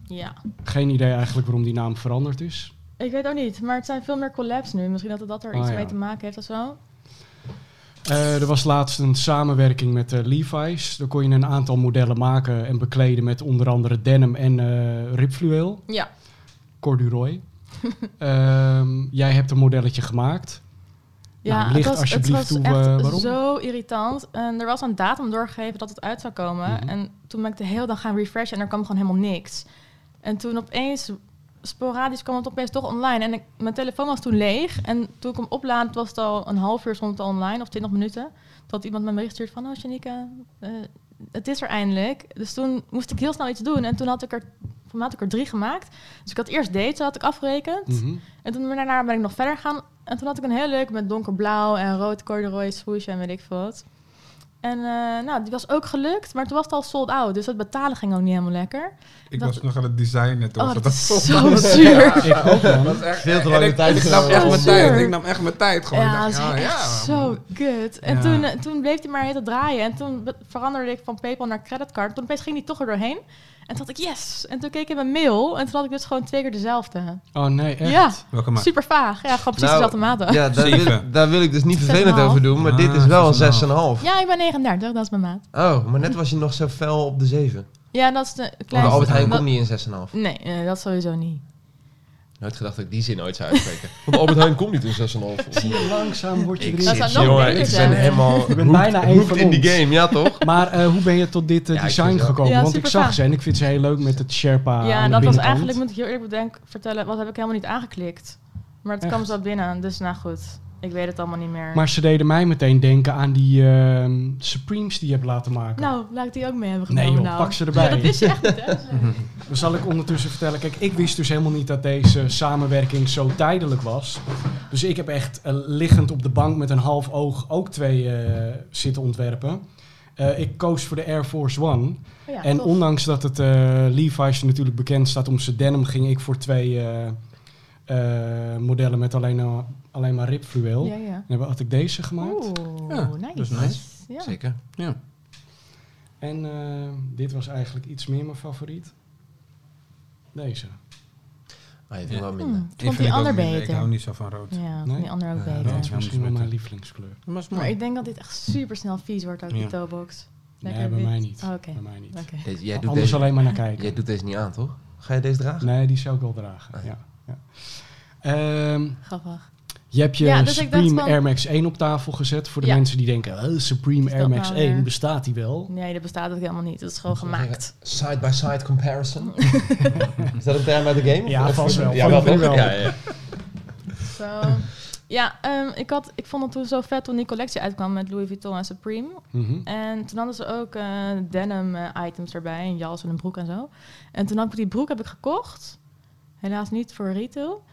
Ja.
Geen idee eigenlijk waarom die naam veranderd is.
Ik weet ook niet, maar het zijn veel meer collabs nu. Misschien dat het dat er iets
ja.
mee te maken heeft of zo.
Eh, er was laatst een samenwerking met eh, Levi's. Daar kon je een aantal modellen maken en bekleden met onder andere denim en eh ribfluweel.
Ja.
Corduroy. Ehm, jij hebt een modelletje gemaakt.
Ja,
Nou, licht
het was,
alsjeblieft
het was
toe,
echt
eh, waarom?
zo irritant. En er was een datum doorgegeven dat het uit zou komen.
Mhm.
En toen ben ik de hele dag gaan refreshen en er kwam gewoon helemaal niks. En toen opeens, sporadisch kwam het opeens toch online. En ik, mijn telefoon was toen leeg. En toen ik hem oplaadde, was het al een half uur stond het al online, of 20 minuten. Had iemand me een bericht gestuurd van, oh Janika, eh, het is er eindelijk. Dus toen moest ik heel snel iets doen. En toen had ik er, had ik er drie gemaakt. Dus ik had eerst deze had ik afgerekend.
Mhm.
En toen daarna ben ik nog verder gaan. En toen had ik een heel leuk met donkerblauw en rood corduroy swoosh en weet ik veel wat. En eh, nou, die was ook gelukt, maar toen was het al sold out. Dus het betalen ging ook niet helemaal lekker.
Ik
Dat-
was nog aan het designen. Toen
Oh,
was
dat
zo
is zo zuur.
Ik ook, man.
Dat is echt,
Veel te lange tijd
Ik nam echt mijn tijd. Ik nam echt mijn tijd gewoon.
Ja,
dacht,
dat
ja,
echt
ja,
zo kut. En
Ja.
toen, eh, toen bleef hij maar het draaien. En toen veranderde ik van PayPal naar creditcard. Toen opeens ging die toch er doorheen. En toen had ik yes. En toen keek ik in mijn mail en toen had ik dus gewoon twee keer dezelfde.
Oh nee, echt?
Ja,
Welke maat?
super vaag. Ja, gewoon precies
Nou,
dezelfde maat.
Ja, daar wil,
Zeven.
daar wil ik dus niet vervelend
6,5.
over doen, maar dit is
Ah,
wel een
6,5.
6,5.
Ja, ik ben 39, dat is mijn maat.
Oh, maar net was je nog zo fel op de 7.
Ja, dat is de kleinste.
Albert Heijn
dat-
komt niet in 6,5.
Nee, eh, dat sowieso niet.
Nooit gedacht dat ik die zin ooit zou uitspreken. Want Albert Heijn komt niet in 6,5.
Zie je, langzaam word je
Ik
erin.
Zit, jongen, ik ben helemaal
bijna één van
in die game, ja toch?
Maar eh, hoe ben je tot dit eh,
Ja,
design gekomen?
Ja,
Want ik zag ze en ik vind ze heel leuk met het Sherpa
ja,
aan de
dat was eigenlijk, moet ik heel eerlijk bedenken, vertellen, wat heb ik helemaal niet aangeklikt. Maar het kwam zo binnen, dus nou goed. Ik weet het allemaal niet meer.
Maar ze deden mij meteen denken aan die ehm, Supremes die je hebt laten maken.
nou, laat ik die ook mee hebben
nee
genomen.
joh,
nou.
pak ze erbij.
Ja, dat je echt niet, hè?
Dan zal ik ondertussen vertellen. Kijk, ik wist dus helemaal niet dat deze samenwerking zo tijdelijk was. Dus ik heb echt eh, liggend op de bank met een half oog ook twee eh, zitten ontwerpen. Eh, ik koos voor de Air Force One.
Oh ja,
en
tof.
ondanks dat het eh Levi's natuurlijk bekend staat om zijn denim, ging ik voor twee eh, eh, modellen met alleen, alleen maar ribfluweel.
Ja, ja.
En dan had ik deze gemaakt.
Oeh,
Ja,
nice.
dat is nice.
Ja.
Zeker.
Ja.
En eh, dit was eigenlijk iets meer mijn favoriet. Deze.
Maar je vindt wel minder.
ik
Die
vond
vind
die
ik
ander
minder. Ik
beter.
hou niet zo van rood.
Ja,
Nee?
die ander ook
Ja,
beter.
Dat
rood.
is misschien wel mijn lievelingskleur.
Maar is
Maar
mooi.
ik denk dat dit echt super snel vies wordt, ook die toebox.
Nee,
Lekker
bij
wit.
mij niet.
Oh, Oké,
Bij mij niet.
Deze, jij, doet
Anders
deze,
alleen maar naar kijken.
jij doet deze niet aan, toch? Ga je deze dragen?
Nee, die zou ik wel dragen.
Ah.
Ja. Ja. Ehm,
Grappig.
Je hebt je
Ja, dus
Supreme
van-
Air Max 1 op tafel gezet. Voor de
Ja.
mensen die denken, oh, Supreme Air
dat
Max
nou
1,
weer?
bestaat die wel?
Nee, dat bestaat ook helemaal niet. Het is gewoon gemaakt.
Side-by-side comparison. is dat een term uit de game?
Ja,
Of-
vast wel.
Ja,
Van
wel,
wel.
Ja, ja.
Zo. Ja, ehm, ik, had, ik vond het toen zo vet toen die collectie uitkwam met Louis Vuitton en Supreme.
Mhm.
En toen hadden ze ook eh, denim eh, items erbij, een jas en een broek en zo. En toen heb ik die broek heb ik gekocht. Helaas niet voor retail.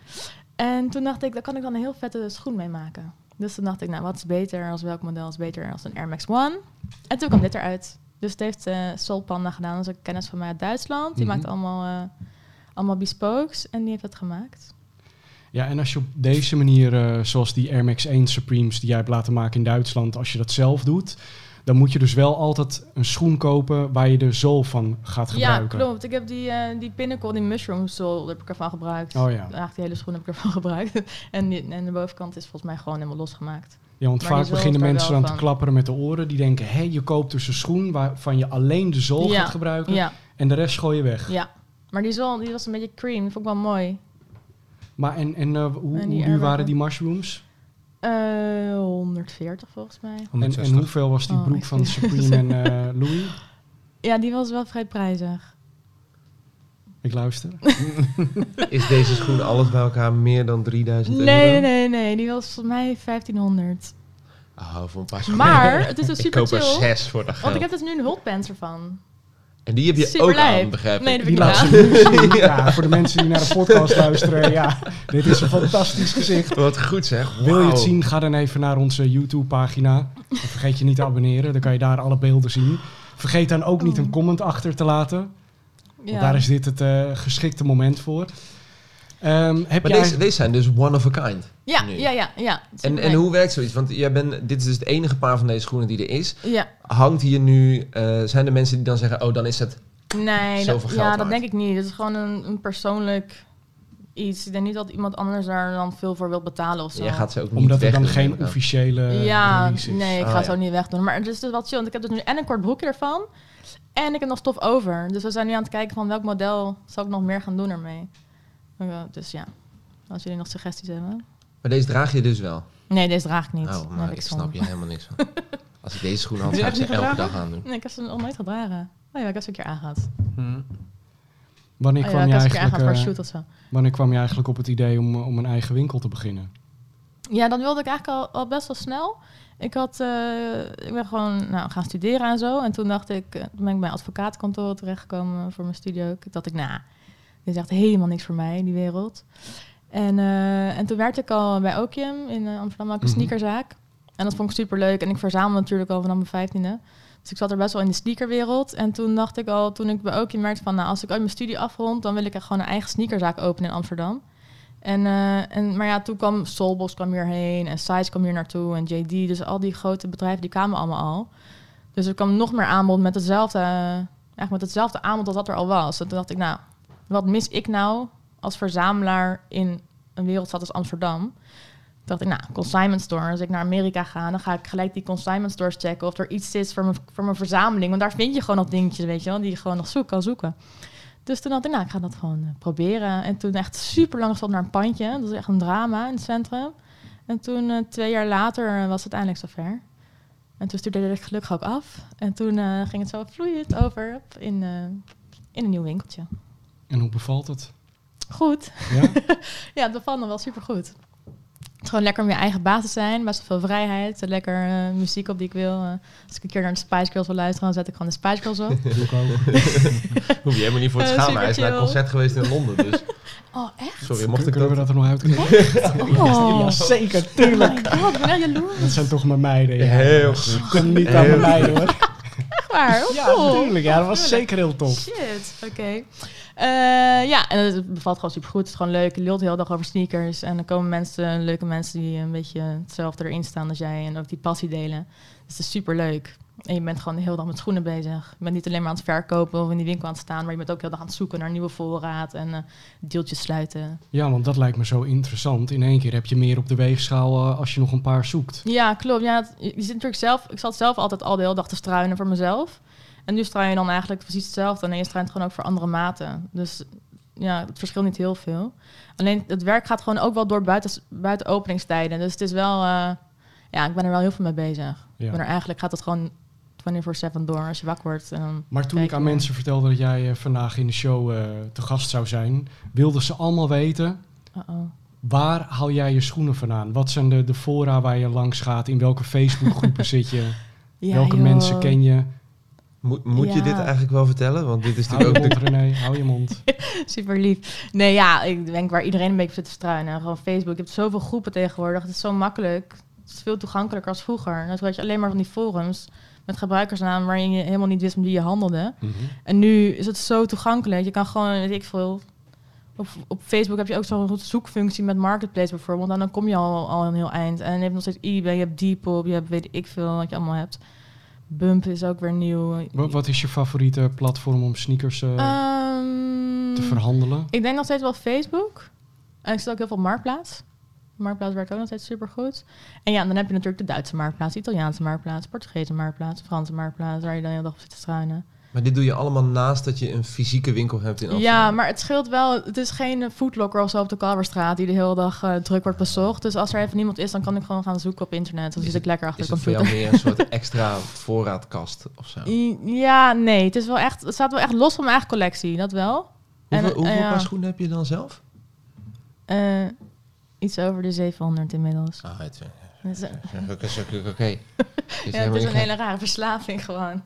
En toen dacht ik, daar kan ik dan een heel vette schoen mee maken. Dus toen dacht ik, nou, wat is beter als welk model is beter als een Air Max One? En toen kwam dit eruit. Dus het heeft eh Sol Panda gedaan, dat is een kennis van mij uit Duitsland. Die
Mhm.
maakt allemaal, eh allemaal bespokes en die heeft het gemaakt.
Ja, en als je op deze manier, eh, zoals die Air Max 1 Supremes die jij hebt laten maken in Duitsland, als je dat zelf doet, dan moet je dus wel altijd een schoen kopen waar je de zool van gaat
Ja,
gebruiken.
klopt. Ik heb die, eh die pinnacle, die mushroom sole, heb ik ervan gebruikt.
Oh ja.
Eigenlijk die hele schoen heb ik ervan gebruikt. en, die, en de bovenkant is volgens mij gewoon helemaal losgemaakt.
Ja, want
Maar
vaak
zool
beginnen mensen dan te klapperen met de oren. Die denken, hé, je koopt dus een schoen waarvan je alleen de zool
Ja,
gaat gebruiken.
Ja,
En de rest gooi je weg.
ja. Maar die zool, die was een beetje cream. Dat vond ik wel mooi.
Maar en, en eh, hoe,
En
hoe duur waren die mushrooms?
Eh 140 volgens mij.
En,
160.
en hoeveel was die
Oh,
broek
ik
van Supreme en eh, Louis?
Ja, die was wel vrij prijzig.
Ik luister.
Is deze schoen alles bij elkaar meer dan 3000 euro?
Nee, nee, nee. Die was volgens mij 1500.
Oh, voor een paar schoenen.
Maar het is dus
ik
super
koop er
chill.
zes voor dat
Want ik heb dus nu een hulpants ervan.
En die heb je
Super
ook
lijp.
aan, begrijp ik.
Nee, dat heb ik.
Ja, voor de mensen die naar de podcast luisteren. Ja, dit is een fantastisch gezicht.
Wat goed zeg.
Wil je het zien, ga dan even naar onze YouTube-pagina. En Vergeet je niet te abonneren, dan kan je daar alle beelden zien. Vergeet dan ook niet een comment achter te laten. Want
Ja.
daar is dit het eh, geschikte moment voor. Ehm, heb
Maar
jij...
deze, deze zijn dus one of a kind.
ja,
nu.
ja, ja, ja.
En, en hoe werkt zoiets? Want jij bent, dit is dus het enige paar van deze schoenen die er is.
Ja,
Hangt hier nu, eh, zijn er mensen die dan zeggen, oh dan is het...
nee,
Zoveel
dat,
geld
ja, dat denk ik niet. Het is gewoon een, een persoonlijk iets. Ik denk niet dat iemand anders daar dan veel voor wil betalen of zo.
Jij gaat ze ook niet
Omdat er dan geen officiële
ja,
is.
nee, ik
Oh,
ga
ja.
zo niet wegdoen. Maar het is dus wat chill. Want ik heb dus nu en een kort broekje ervan. En ik heb nog stof over. Dus we zijn nu aan het kijken van welk model zal ik nog meer gaan doen ermee. Uh, dus ja, als jullie nog suggesties hebben.
Maar deze draag je dus wel.
Nee, deze draag ik niet.
Oh, maar ik
ik
snap je helemaal niks van. Als ik deze schoenen had, zou ik ze elke
gedragen?
dag aandoen.
Nee, ik heb ze nog nooit gedragen. Oh ja, ik heb ze een keer aangehad.
Hm.
Wanneer,
Oh ja,
kwam je eigenlijk, eh,
shoot of zo.
wanneer kwam je eigenlijk op het idee om, eh, om een eigen winkel te beginnen?
Ja, dat wilde ik eigenlijk al, al best wel snel. Ik, had, eh, ik ben gewoon nou, gaan studeren en zo. En toen dacht ik, toen ben ik bij advocatenkantoor terechtgekomen voor mijn studie ook. Dacht ik, nou, dit is echt helemaal niks voor mij, die wereld. En, eh, en toen werkte ik al bij Okium in eh, Amsterdam, ook een
Mhm.
sneakerzaak. En dat vond ik super leuk. En ik verzamelde natuurlijk al vanaf mijn vijftiende. Dus ik zat er best wel in de sneakerwereld. En toen dacht ik al, toen ik bij Okium merkte van... nou, als ik ooit mijn studie afrond... dan wil ik echt gewoon een eigen sneakerzaak openen in Amsterdam. En, eh, en, maar ja, toen kwam Soulbox kwam hierheen en Size kwam hier naartoe en JD. Dus al die grote bedrijven, die kwamen allemaal al. Dus er kwam nog meer aanbod met hetzelfde, eigenlijk met hetzelfde aanbod als dat er al was. En toen dacht ik, nou, wat mis ik nou als verzamelaar in een wereldstad als Amsterdam? Dacht ik, nou, consignment store. Als ik naar Amerika ga, dan ga ik gelijk die consignment stores checken of er iets is voor mijn, voor mijn verzameling. Want daar vind je gewoon nog dingetjes, weet je wel, die je gewoon nog zoek kan zoeken. Dus toen dacht ik, nou, ik ga dat gewoon eh, proberen. En toen echt super lang stond naar een pandje. Dat was echt een drama in het centrum. En toen, eh, twee jaar later, eh, was het eindelijk zover. En toen stuurde ik gelukkig ook af. En toen ging het zo vloeiend over in, in een nieuw winkeltje.
En hoe bevalt het?
Goed.
Ja?
Ja, het bevalt me wel super goed. Het is gewoon lekker om je eigen baas te zijn. Best wel veel vrijheid. Lekker eh, muziek op die ik wil. Eh, als ik een keer naar de Spice Girls wil luisteren, dan zet ik gewoon de Spice Girls op.
Ik.
Hoef je helemaal niet voor te
Eh,
schamen. Hij is naar een concert geweest in Londen. Dus
Oh, echt?
sorry, mocht ik
Kunnen we
dat?
er nog uitknippen?
Oh,
Ja, zeker,
oh
tuurlijk.
my god, ik ben jaloers.
Dat zijn toch mijn meiden. Ja.
Heel goed.
Kom niet aan mijn meiden hoor.
Echt waar? Oh,
Ja,
cool.
natuurlijk. Ja, dat was
Tuurlijk.
zeker heel tof.
Shit, oké. Eh, ja, en het bevalt gewoon super goed. Het is gewoon leuk. Je lult de hele dag over sneakers. En dan komen mensen, leuke mensen die een beetje hetzelfde erin staan als jij. En ook die passie delen. Dus het is super leuk. En je bent gewoon de hele dag met schoenen bezig. Je bent niet alleen maar aan het verkopen of in die winkel aan het staan. Maar je bent ook heel dag aan het zoeken naar nieuwe voorraad. En eh, deeltjes sluiten.
Ja, want dat lijkt me zo interessant. In één keer heb je meer op de weegschaal eh, als je nog een paar zoekt.
Ja, klopt. Ja, het- je zit natuurlijk zelf... Ik zat zelf altijd al de hele dag te struinen voor mezelf. En nu struin je dan eigenlijk precies hetzelfde. En je struint gewoon ook voor andere maten. Dus ja, het verschilt niet heel veel. Alleen het werk gaat gewoon ook wel door buiten, buiten openingstijden. Dus het is wel... eh, ja, ik ben er wel heel veel mee bezig.
Ja.
Ik ben er eigenlijk gaat het gewoon 24-7 door als je wakker wordt. En dan
Maar toen ik aan mensen vertelde dat jij eh, vandaag in de show eh, te gast zou zijn, wilden ze allemaal weten,
Uh-oh.
waar haal jij je schoenen vandaan? Wat zijn de, de fora waar je langs gaat? In welke Facebookgroepen zit je?
Ja,
welke
joh.
mensen ken je?
Moet, moet je dit eigenlijk wel vertellen? Want dit is
Hou
natuurlijk ook
mond,
de...
René. Hou je mond.
Super lief. Nee, ja, ik denk waar iedereen een beetje zit te struinen. Gewoon Facebook. Je hebt zoveel groepen tegenwoordig. Het is zo makkelijk. Het is veel toegankelijker als vroeger. Dat had je alleen maar van die forums met gebruikersnaam waarin je helemaal niet wist met wie je handelde.
Mhm.
En nu is het zo toegankelijk. Je kan gewoon, weet ik veel. Op, op Facebook heb je ook zo'n zoekfunctie met Marketplace bijvoorbeeld. En dan kom je al, al een heel eind. En je hebt nog steeds eBay, je hebt Depop, je hebt weet ik veel wat je allemaal hebt. Bump is ook weer nieuw.
Wat, wat is je favoriete platform om sneakers eh,
Ehm,
te verhandelen?
Ik denk nog steeds wel Facebook. En ik zit ook heel veel op Marktplaats. Marktplaats werkt ook nog steeds super goed. En ja, dan heb je natuurlijk de Duitse Marktplaats, de Italiaanse Marktplaats, Portugese Marktplaats, Franse Marktplaats, waar je dan heel dag op zit te struinen.
Maar dit doe je allemaal naast dat je een fysieke winkel hebt in Amsterdam.
Ja, maar het scheelt wel. Het is geen foodlocker of zo op de Kalverstraat die de hele dag eh, druk wordt bezocht. Dus als er even niemand is, dan kan ik gewoon gaan zoeken op internet. Dan
Is
zit ik lekker achter
Is
de
het voor
computer.
jou meer een soort extra voorraadkast of zo?
Ja, nee. Het, is wel echt, het staat wel echt los van mijn eigen collectie. Dat wel.
Hoeveel,
En,
hoeveel
eh,
paar schoenen heb je dan zelf?
Eh, iets over de 700 inmiddels.
Ah, het Oké, oké, oké.
Ja, het is een hele rare verslaving gewoon.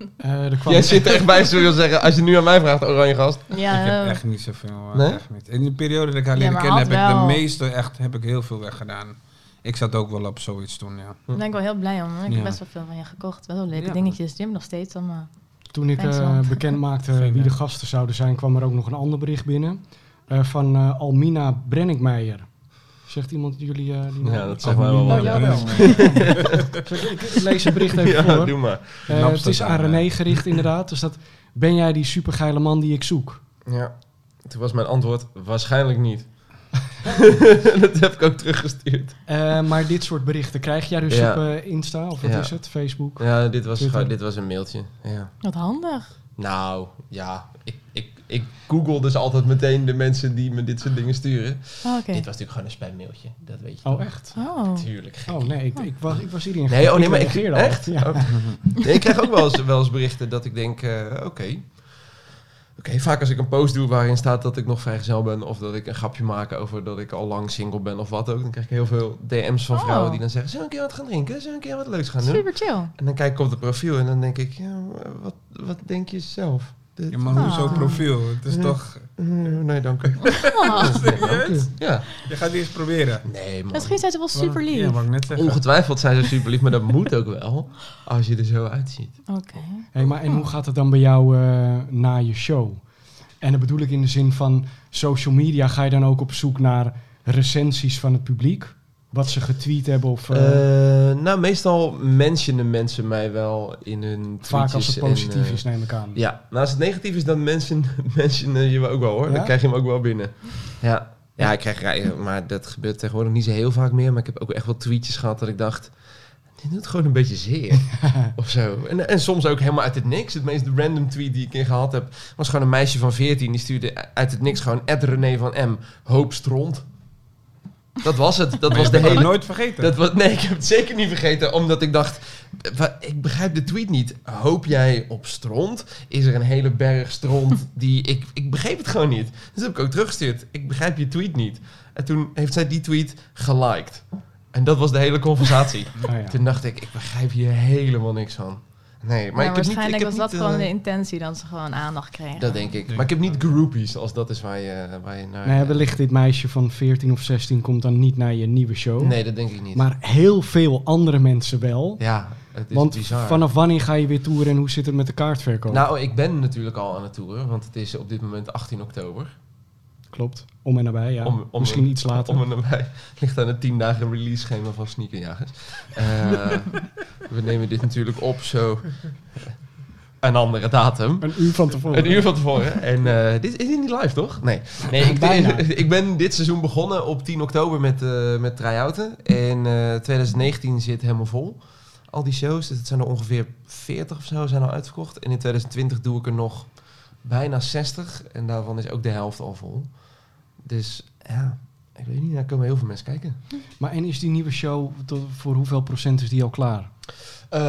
Kwam
Jij zit er echt bij, zul je zeggen, als je nu aan mij vraagt, oranje gast.
Ja,
ik heb
eh,
echt niet zoveel. eh,
Nee?
echt niet. In de periode dat ik haar
Ja,
leren kennen, heb ik de meeste echt, heb ik heel veel weggedaan. Ik zat ook wel op zoiets toen, ja.
daar ben ik wel heel blij om. hoor. Ik
Ja.
heb best wel veel van je gekocht. Wel leuke
Ja.
dingetjes. Die hebben nog steeds allemaal.
Toen ik eh,
man.
bekend maakte wie de gasten zouden zijn, kwam er ook nog een ander bericht binnen. eh, van eh, Almina Brenninkmeijer. Zegt iemand jullie eh, die?
Ja, dat wel wat.
Oh, wel.
Ik, lees het bericht even
Ja,
voor.
doe maar.
Eh, het is aan René gericht inderdaad. Dus dat, ben jij die supergeile man die ik zoek?
Ja, toen was mijn antwoord waarschijnlijk niet. dat heb ik ook teruggestuurd.
Eh, maar dit soort berichten krijg jij dus
Ja.
op Insta, of wat
Ja.
is het? Facebook?
Ja, dit was, dit was een mailtje. Ja.
Wat handig.
Nou, ja, ik, ik, google dus altijd meteen de mensen die me dit soort dingen sturen.
Oh, Oké.
Dit was natuurlijk gewoon een spammailtje, dat weet je
Oh,
toch?
echt?
Oh.
Tuurlijk, gek.
Oh nee, ik, ik, was, ik was hierin.
Nee, oh nee, maar ik...
al.
Echt?
Ja.
Oh. Nee, ik krijg ook wel eens, wel eens berichten dat ik denk, eh, oké. Oké, vaak als ik een post doe waarin staat dat ik nog vrijgezel ben... of dat ik een grapje maak over dat ik al lang single ben of wat ook... dan krijg ik heel veel DM's van
Oh.
vrouwen die dan zeggen... zullen we een keer wat gaan drinken? Zullen we een keer wat leuks gaan doen?
Super chill.
En dan kijk ik op het profiel en dan denk ik... Ja, wat, wat denk je zelf? Dit-
Ja, maar hoezo
Ah.
profiel? Het is
Ja.
toch...
Mm, Nee, dank u.
Oh,
Nee, dank u. Ja.
Je gaat die eens proberen.
Nee, man.
misschien zijn ze wel super lief.
Ja, wat ik net zeggen.
Ongetwijfeld zijn ze super lief, maar dat moet ook wel als je er zo uitziet.
Oké.
Hey, maar en hoe gaat het dan bij jou eh, na je show? En dat bedoel ik in de zin van social media. Ga je dan ook op zoek naar recensies van het publiek? Wat ze getweet hebben of... eh,
Eh, nou, meestal mentionen mensen mij wel in hun
vaak als het
en,
positief
eh,
is, neem ik aan.
Ja, nou als het negatief is, dan mensen, mentionen je me ook wel hoor.
Ja?
Dan krijg je hem ook wel binnen. Ja, ja ik krijg rijden, maar dat gebeurt tegenwoordig niet zo heel vaak meer. Maar ik heb ook echt wel tweetjes gehad dat ik dacht, dit doet gewoon een beetje zeer. of zo. En, en soms ook helemaal uit het niks. Het meest random tweet die ik in gehad heb, was gewoon een meisje van 14. Die stuurde uit het niks gewoon, Ed René van M, hoop stront. Dat was het. Dat
Maar
was de hele...
nooit vergeten.
Dat was, nee, ik heb het zeker niet vergeten, omdat ik dacht, ik begrijp de tweet niet. Hoop jij op stront? Is er een hele berg stront die ik, ik begreep het gewoon niet. Dus heb ik ook teruggestuurd. Ik begrijp je tweet niet. En toen heeft zij die tweet geliked. En dat was de hele conversatie.
Ah, ja.
Toen dacht ik, ik begrijp hier helemaal niks van. Nee, maar
Maar
ik heb niet... Ik
waarschijnlijk
heb
was dat
niet,
gewoon
eh,
de intentie, dat ze gewoon aandacht kregen.
Dat denk ik. Maar ik heb niet groupies, als dat is waar je, waar je naar...
Nee, wellicht dit meisje van 14 of 16 komt dan niet naar je nieuwe show.
Nee, dat denk ik niet.
Maar heel veel andere mensen wel.
ja, het is
Want
bizar.
vanaf wanneer ga je weer toeren en hoe zit het met de kaartverkoop?
Nou, ik ben natuurlijk al aan het toeren, want het is op dit moment 18 oktober.
Klopt, om en nabij, ja.
Om- om-
Misschien iets later.
Om en nabij. Ligt aan het 10 dagen release schema van Sneakerjagers. Eh, we nemen dit natuurlijk op zo een andere datum.
Een uur van tevoren.
Een uur van tevoren. En eh, dit is niet live, toch? Nee. nee ik, ik ben dit seizoen begonnen op 10 oktober met, eh met try-outen. En eh 2019 zit helemaal vol. Al die shows, dus het zijn er ongeveer 40 of zo, zijn al uitverkocht. En in 2020 doe ik er nog bijna 60. En daarvan is ook de helft al vol. Dus ja, ik weet niet, daar komen heel veel mensen kijken.
Maar en is die nieuwe show, tot, voor hoeveel procent is die al klaar?
Eh,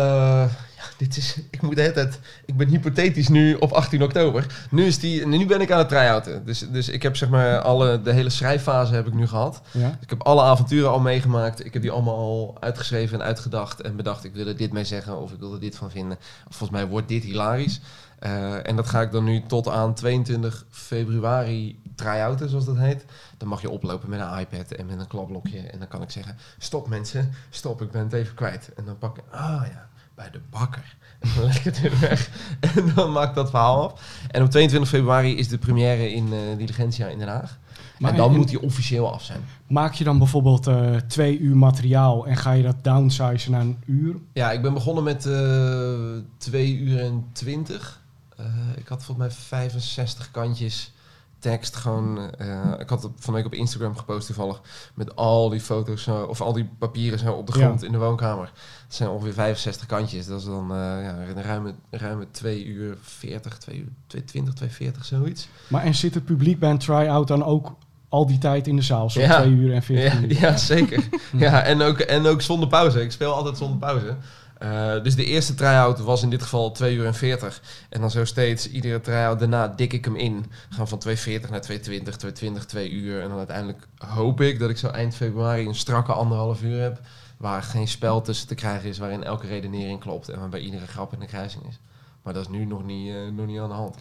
ja, dit is, ik moet de hele tijd, ik ben hypothetisch nu op 18 oktober. Nu, is die, nu ben ik aan het try-outen. Dus, dus ik heb zeg maar alle, de hele schrijffase heb ik nu gehad.
Ja?
Ik heb alle avonturen al meegemaakt. Ik heb die allemaal al uitgeschreven en uitgedacht. En bedacht, ik wil er dit mee zeggen of ik wil er dit van vinden. Volgens mij wordt dit hilarisch. Eh, en dat ga ik dan nu tot aan 22 februari try-outen, zoals dat heet. Dan mag je oplopen met een iPad en met een klapblokje. En dan kan ik zeggen, stop mensen, stop, ik ben het even kwijt. En dan pak ik, ah ja, bij de bakker. En dan leg ik het weer weg. En dan maak ik dat verhaal af. En op 22 februari is de première in uh, Diligentia in Den Haag.
Maar
en dan
en-
moet die officieel af zijn.
Maak je dan bijvoorbeeld eh, twee uur materiaal en ga je dat downsizen naar een uur?
Ja, ik ben begonnen met eh 2 uur en 20. Eh, ik had volgens mij 65 kantjes tekst. Gewoon, eh, ik had het van week op Instagram gepost toevallig. Met al die foto's zo, of al die papieren zo op de
Ja.
grond in de woonkamer. Het zijn ongeveer 65 kantjes. Dat is dan eh, ja, een ruime, ruime 2 uur 40, 2 uur 220, 240, zoiets.
Maar en zit het publiek bij een try-out dan ook al die tijd in de zaal? Zo
Ja.
twee uur en veertien
Ja,
minuten?
ja zeker. ja, en ook, en ook zonder pauze. Ik speel altijd zonder pauze. Eh, dus de eerste try-out was in dit geval 2 uur en 40. En dan zo steeds, iedere try-out daarna dik ik hem in. Gaan van 240 naar 220, 220, 2 uur. En dan uiteindelijk hoop ik dat ik zo eind februari een strakke anderhalf uur heb. Waar geen spel tussen te krijgen is, waarin elke redenering klopt. En waarbij iedere grap in de kruising is. Maar dat is nu nog niet, eh, nog niet aan de hand.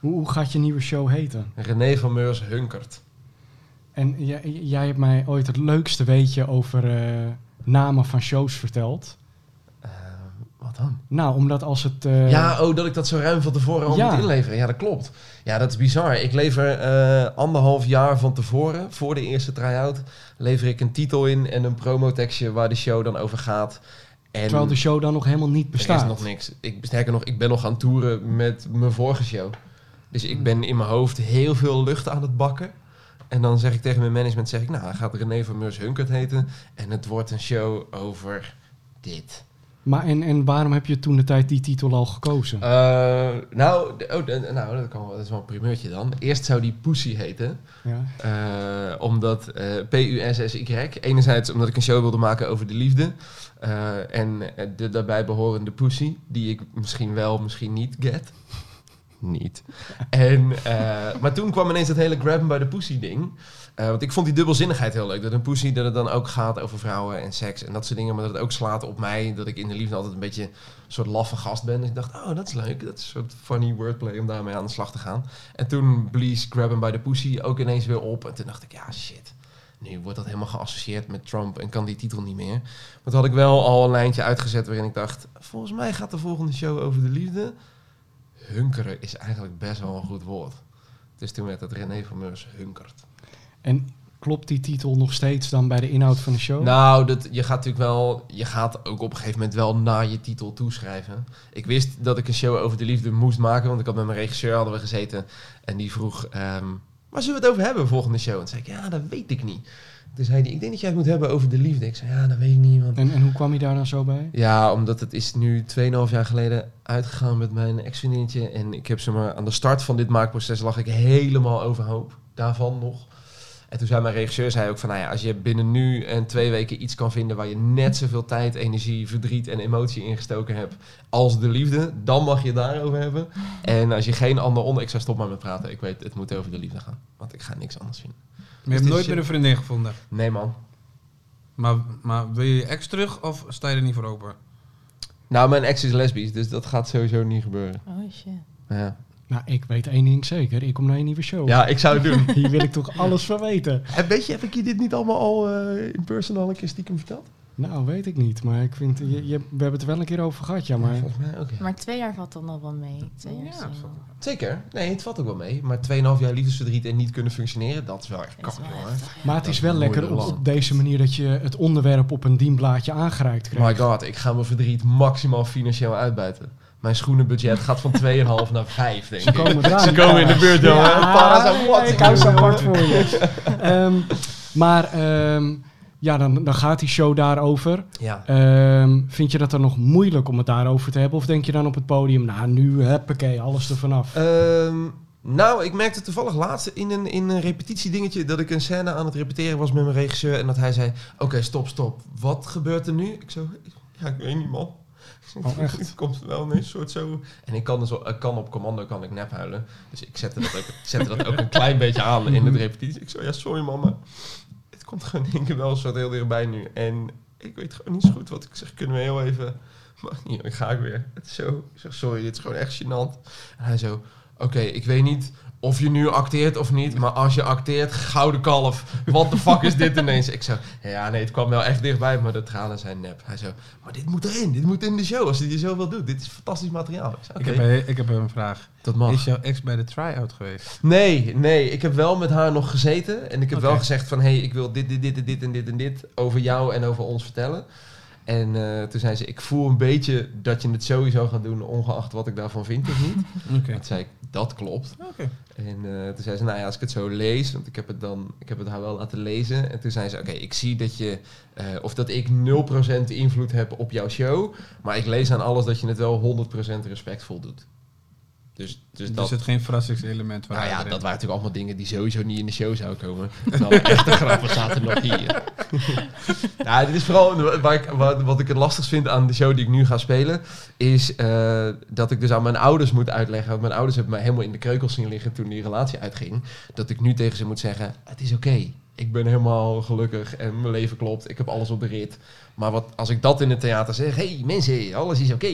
Hoe, gaat je nieuwe show heten?
René van Meurs hunkert.
En jij, jij hebt mij ooit het leukste weetje over eh, namen van shows verteld.
Wat dan?
Nou, omdat als het... eh,
Ja, oh, dat ik dat zo ruim van tevoren al
Ja.
moet inleveren. Ja, dat klopt. Ja, dat is bizar. Ik lever eh, anderhalf jaar van tevoren, voor de eerste try-out, lever ik een titel in en een promotekstje waar de show dan over gaat. En
terwijl de show dan nog helemaal niet
er
bestaat.
is nog niks. Ik, sterker nog, ik ben nog aan toeren met mijn vorige show. Dus ik ben in mijn hoofd heel veel lucht aan het bakken. En dan zeg ik tegen mijn management, zeg ik, nou, hij gaat René van Meurs Hunkert heten. En het wordt een show over dit.
Maar en, en waarom heb je toen de tijd die titel al gekozen?
Eh, nou, oh, nou dat, kan dat is wel een primeurtje dan. Eerst zou die Pussy heten.
ja.
eh, omdat eh P-U-S-S-Y. Enerzijds omdat ik een show wilde maken over de liefde. en de daarbij behorende Pussy. Die ik misschien wel, misschien niet get. Niet. En, maar toen kwam ineens dat hele grab by the pussy ding. Eh, want ik vond die dubbelzinnigheid heel leuk. Dat een pussy, dat het dan ook gaat over vrouwen en seks en dat soort dingen. Maar dat het ook slaat op mij. Dat ik in de liefde altijd een beetje een soort laffe gast ben. Dus ik dacht, oh, dat is leuk. Dat is een soort funny wordplay om daarmee aan de slag te gaan. En toen blies Grab 'em by the Pussy ook ineens weer op. En toen dacht ik, ja, shit. Nu wordt dat helemaal geassocieerd met Trump en kan die titel niet meer. Maar toen had ik wel al een lijntje uitgezet waarin ik dacht... volgens mij gaat de volgende show over de liefde. Hunkeren is eigenlijk best wel een goed woord. Dus toen werd het René van Meurs hunkert.
En klopt die titel nog steeds dan bij de inhoud van de show?
Nou, dat, je gaat natuurlijk wel, je gaat ook op een gegeven moment wel naar je titel toeschrijven. Ik wist dat ik een show over de liefde moest maken, want ik had met mijn regisseur hadden we gezeten en die vroeg, ehm, waar zullen we het over hebben volgende show? En toen zei ik, ja, dat weet ik niet. Toen zei hij, ik denk dat jij het moet hebben over de liefde. Ik zei, ja, dat weet ik niet, want...
En, en hoe kwam je daar dan zo bij?
Ja, omdat het is nu 2,5 jaar geleden uitgegaan met mijn ex-vriendinnetje. En ik heb ze maar aan de start van dit maakproces lag ik helemaal overhoop. Daarvan nog. En toen zei mijn regisseur zei ook van, nou ja, als je binnen nu en twee weken iets kan vinden waar je net zoveel tijd, energie, verdriet en emotie ingestoken hebt als de liefde, dan mag je het daarover hebben. En als je geen ander onder, ik zou stop maar met praten. Ik weet, het moet over de liefde gaan, want ik ga niks anders vinden.
Maar je hebt
dit
nooit meer een vriendin gevonden.
Nee man.
Maar, maar wil je je ex terug of sta je er niet voor open?
Nou, mijn ex is lesbisch, dus dat gaat sowieso niet gebeuren.
Oh shit.
Ja,
Nou, ik weet één ding zeker. Ik kom naar een nieuwe show.
ja ik zou het doen.
Hier wil ik toch alles van weten.
En weet je, heb ik je dit niet allemaal al eh, in personal een keer stiekem verteld?
Nou, weet ik niet. Maar ik vind, je, je- we hebben het er wel een keer over gehad, ja. Maar
Volgens mij ook, ja.
Maar twee jaar valt dan nog wel mee. Twee jaar
Ja,
Zeker. Nee, het valt ook wel mee. Maar 2,5 jaar liefdesverdriet en niet kunnen functioneren, dat is wel echt
wel
jongen.
Maar het
Dat
is
is
wel lekker op, op deze manier dat je het onderwerp op een dienblaadje aangereikt krijgt.
My god, ik ga mijn verdriet maximaal financieel uitbuiten. Mijn schoenenbudget gaat van 2,5 naar 5, denk
Ze
ik.
komen eraan.
Ze komen in de buurt, jongen. Para zijn wat.
ik hou ze apart voor je. Ehm, maar ehm, ja, dan, dan gaat die show daarover.
Ja.
Ehm, vind je dat dan nog moeilijk om het daarover te hebben? Of denk je dan op het podium, nou nu, huppakee, alles er vanaf?
Nou, ik merkte toevallig laatst in een, in een repetitiedingetje dat ik een scène aan het repeteren was met mijn regisseur en dat hij zei, oké, stop, stop. Wat gebeurt er nu? Ik zo, ja, ik weet niet, man.
Oh, echt?
Het komt wel een soort zo... En ik kan, dus, ik kan op commando kan ik nep huilen. Dus ik zette dat ook, zette dat ook een klein beetje aan in het repetitie. Ik zo, ja, sorry mama. Het komt gewoon in één keer wel een soort heel dichtbij nu. En ik weet gewoon niet zo goed wat ik zeg. Kunnen we heel even... Maar hier, dan ga ik weer. Het is zo... Ik zeg, sorry, dit is gewoon echt gênant. En hij zo... Oké, ik weet niet of je nu acteert of niet, maar als je acteert, gouden kalf. Wat de fuck is dit ineens? Ik zo, ja nee, het kwam wel echt dichtbij, maar de tranen zijn nep. Hij zo, maar dit moet erin, dit moet in de show, als hij je zo wil doen. Dit is fantastisch materiaal. Ik, zei,
Ik, heb, ik heb een vraag.
dat mag.
Is jouw ex bij de try-out geweest?
Nee, nee, ik heb wel met haar nog gezeten en ik heb wel gezegd van, hé, hey, ik wil dit, dit, dit, en dit en dit en dit over jou en over ons vertellen. En eh, toen zei ze, ik voel een beetje dat je het sowieso gaat doen, ongeacht wat ik daarvan vind of niet.
Oké.
Toen zei ik, dat klopt. En eh, toen zei ze, nou ja, als ik het zo lees, want ik heb het dan, ik heb het haar wel laten lezen. En toen zei ze, oké, ik zie dat je, eh, of dat ik 0% invloed heb op jouw show, maar ik lees aan alles dat je het wel 100% respectvol doet. Dus, dus
Dus
dat,
is geen verrassingselement. waar
nou ja,
erin-
dat waren natuurlijk allemaal dingen die sowieso niet in de show zouden komen. De echte grappen zaten nog hier. nou, dit is vooral waar ik, wat, wat ik het lastigst vind aan de show die ik nu ga spelen. Is eh, dat ik dus aan mijn ouders moet uitleggen. Want mijn ouders hebben mij helemaal in de kreukels zien liggen toen die relatie uitging. Dat ik nu tegen ze moet zeggen: Het is oké. Ik ben helemaal gelukkig en mijn leven klopt. Ik heb alles op de rit. Maar wat, als ik dat in het theater zeg: Hé hey, mensen, alles is oké.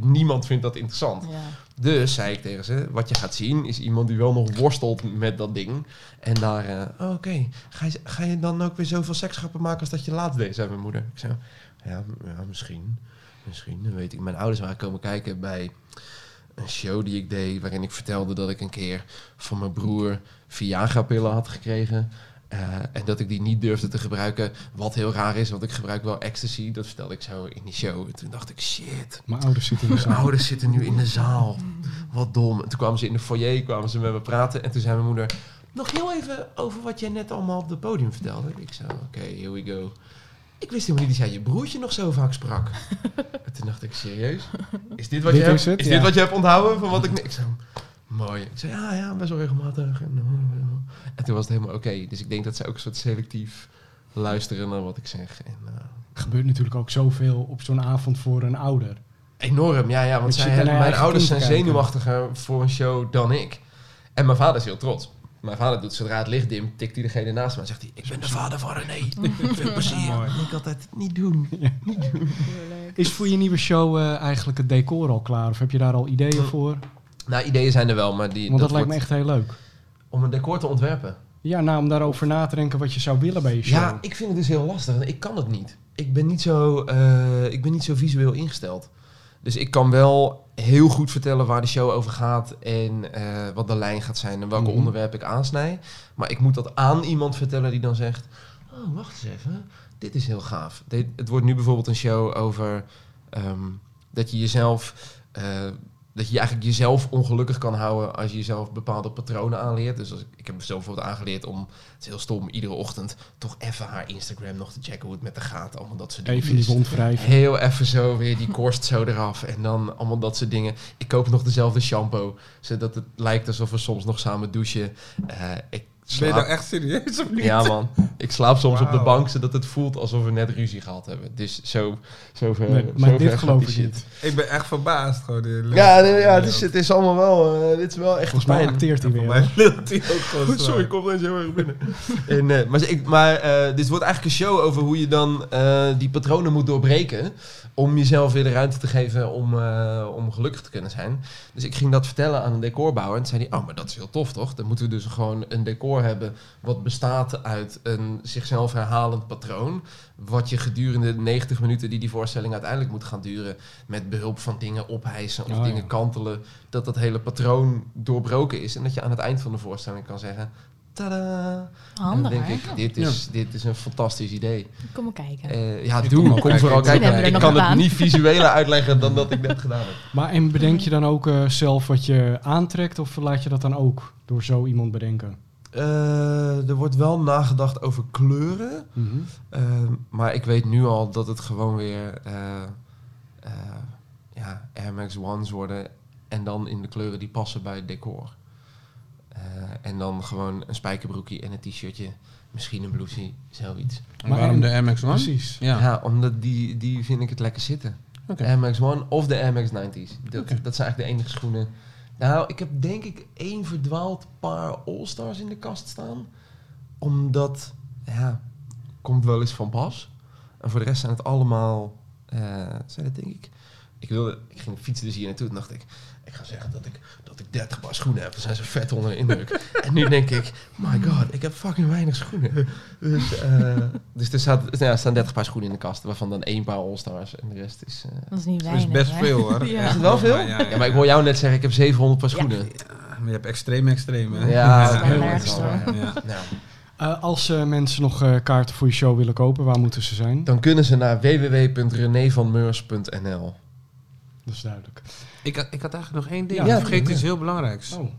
Niemand vindt dat interessant.
Ja.
Dus zei ik tegen ze, wat je gaat zien is iemand die wel nog worstelt met dat ding. En daar, eh, oh, oké, ga, je, ga je dan ook weer zoveel seksgrappen maken als dat je laatst deed, zei mijn moeder. Ik zei, ja, ja misschien, misschien, dat weet ik. Mijn ouders waren komen kijken bij een show die ik deed, waarin ik vertelde dat ik een keer van mijn broer Viagra-pillen had gekregen. Eh, en dat ik die niet durfde te gebruiken, wat heel raar is, want ik gebruik wel ecstasy. Dat vertelde ik zo in die show. En toen dacht ik, shit,
Mijn ouders zitten in de
mijn ouders zitten nu in de zaal. Wat dom. En toen kwamen ze in de foyer, kwamen ze met me praten. En toen zei mijn moeder, nog heel even over wat jij net allemaal op het podium vertelde. Ik zei, oké, here we go. Ik wist helemaal niet dat jij je broertje nog zo vaak sprak. en toen dacht ik, serieus? Is dit wat,
Dit
je,
is
hebt,
het,
is
ja.
dit wat je hebt onthouden van wat ik... Ik zei, mooi. Ik zei, ja, ja, best wel regelmatig. En, en toen was het helemaal oké. Dus ik denk dat ze ook een soort selectief luisteren naar wat ik zeg. En, eh,
Er gebeurt natuurlijk ook zoveel op zo'n avond voor een ouder.
Enorm, ja, ja. Want zij hebben,
mijn
ouders zijn zenuwachtiger voor een show dan ik. En mijn vader is heel trots. Mijn vader doet zodra het licht dim, tikt hij degene naast me en zegt hij: Ik ben de vader van René. Veel plezier.
Mooi.
En ik altijd niet doen.
Is voor je nieuwe show eh, eigenlijk het decor al klaar? Of heb je daar al ideeën voor?
Nou, ideeën zijn er wel, maar die.
Want dat, lijkt me echt heel leuk.
Om een decor te ontwerpen.
Ja, nou, om daarover na te denken wat je zou willen bij je show.
Ja, ik vind het dus heel lastig. Ik kan het niet. Ik ben niet zo, eh, ik ben niet zo visueel ingesteld. Dus ik kan wel heel goed vertellen waar de show over gaat en eh, wat de lijn gaat zijn en welke
Mhm.
onderwerpen ik aansnij. Maar ik moet dat aan iemand vertellen die dan zegt: Oh, wacht eens even, dit is heel gaaf. Dit, het wordt nu bijvoorbeeld een show over ehm, dat je jezelf. eh, dat je eigenlijk jezelf ongelukkig kan houden als je jezelf bepaalde patronen aanleert. Dus als ik, ik heb mezelf bijvoorbeeld aangeleerd om, het is heel stom, iedere ochtend toch even haar Instagram nog te checken hoe het met haar gaat. Allemaal dat soort dingen.
Even die
Dus
wond wrijven.
Heel even zo weer die korst zo eraf. En dan allemaal dat soort dingen. Ik koop nog dezelfde shampoo. Zodat het lijkt alsof we soms nog samen douchen. Eh, ik
Ben je
slaap...
nou echt serieus of niet?
Ja man, ik slaap soms op de bank zodat het voelt alsof we net ruzie gehad hebben. Dus zo, zo ver,
Nee,
zo
maar
ver
dit geloof ik
shit.
niet.
Ik ben echt verbaasd gewoon.
Ja, nee, ja het, is, het is allemaal wel, eh, dit is wel echt
Volgens mij acteert hij weer.
mij
hoor.
lult hij ook gewoon
Sorry, ik kom er zo erg binnen. en, eh, maar ik, maar eh, dit wordt eigenlijk een show over hoe je dan eh, die patronen moet doorbreken. Om jezelf weer de ruimte te geven om, eh, om gelukkig te kunnen zijn. Dus ik ging dat vertellen aan een decorbouwer. En toen zei hij, oh, maar dat is heel tof toch? Dan moeten we dus gewoon een decor hebben wat bestaat uit een zichzelf herhalend patroon. Wat je gedurende de 90 minuten die die voorstelling uiteindelijk moet gaan duren... met behulp van dingen ophijsen of
Oh,
dingen
ja.
kantelen... dat dat hele patroon doorbroken is. En dat je aan het eind van de voorstelling kan zeggen... Tada!
Handig,
en dan denk ik, dit is, dit is een fantastisch idee.
Kom maar kijken.
Eh, ja,
Ik
doe
kom
maar. Kom vooral
Ik
kijken. Ik kan het niet visueler uitleggen dan dat ik net gedaan heb.
Maar en bedenk je dan ook eh, zelf wat je aantrekt of laat je dat dan ook door zo iemand bedenken?
Eh, er wordt wel nagedacht over kleuren.
Mhm.
Eh, maar ik weet nu al dat het gewoon weer eh, ja, Air Max Ones worden. En dan in de kleuren die passen bij het decor. En dan gewoon een spijkerbroekje en een t-shirtje. Misschien een blousie, zoiets.
En
Maar
waarom de Air Max One?
Precies.
Ja.
Ja, omdat die, die vind ik het lekker zitten.
Oké.
De Air Max One of de Air Max 90's. Dat, dat zijn eigenlijk de enige schoenen. Nou, ik heb denk ik één verdwaald paar All-Stars in de kast staan. Omdat, ja, komt wel eens van pas. En voor de rest zijn het allemaal, eh, zijn het denk ik... Ik, wilde, ik ging fietsen dus hier naartoe dacht ik... Ik ga zeggen dat ik, dat ik 30 paar schoenen heb. Dan zijn ze vet onder de indruk. en nu denk ik, my god, ik heb fucking weinig schoenen. Dus, eh, dus er, staat, ja, er staan 30 paar schoenen in de kast. Waarvan dan één paar All-Stars. En de rest is... eh,
Dat is niet
Dat
weinig,
is best
hè?
veel hoor.
Ja.
is het wel veel?
Ja, ja, ja.
maar ik hoor jou net zeggen, ik heb 700 paar schoenen.
Maar je hebt extreem extreem hè?
Ja,
dat is
heel
erg.
Ja.
Nou,
Eh, als eh, mensen nog eh, kaarten voor je show willen kopen, waar moeten ze zijn?
dan kunnen ze naar www.renévanmeurs.nl.
Dat is duidelijk.
Ik, had- ik had eigenlijk nog één ding.
Ja,
Ja, vergeet
ja.
iets heel belangrijks.
Oh.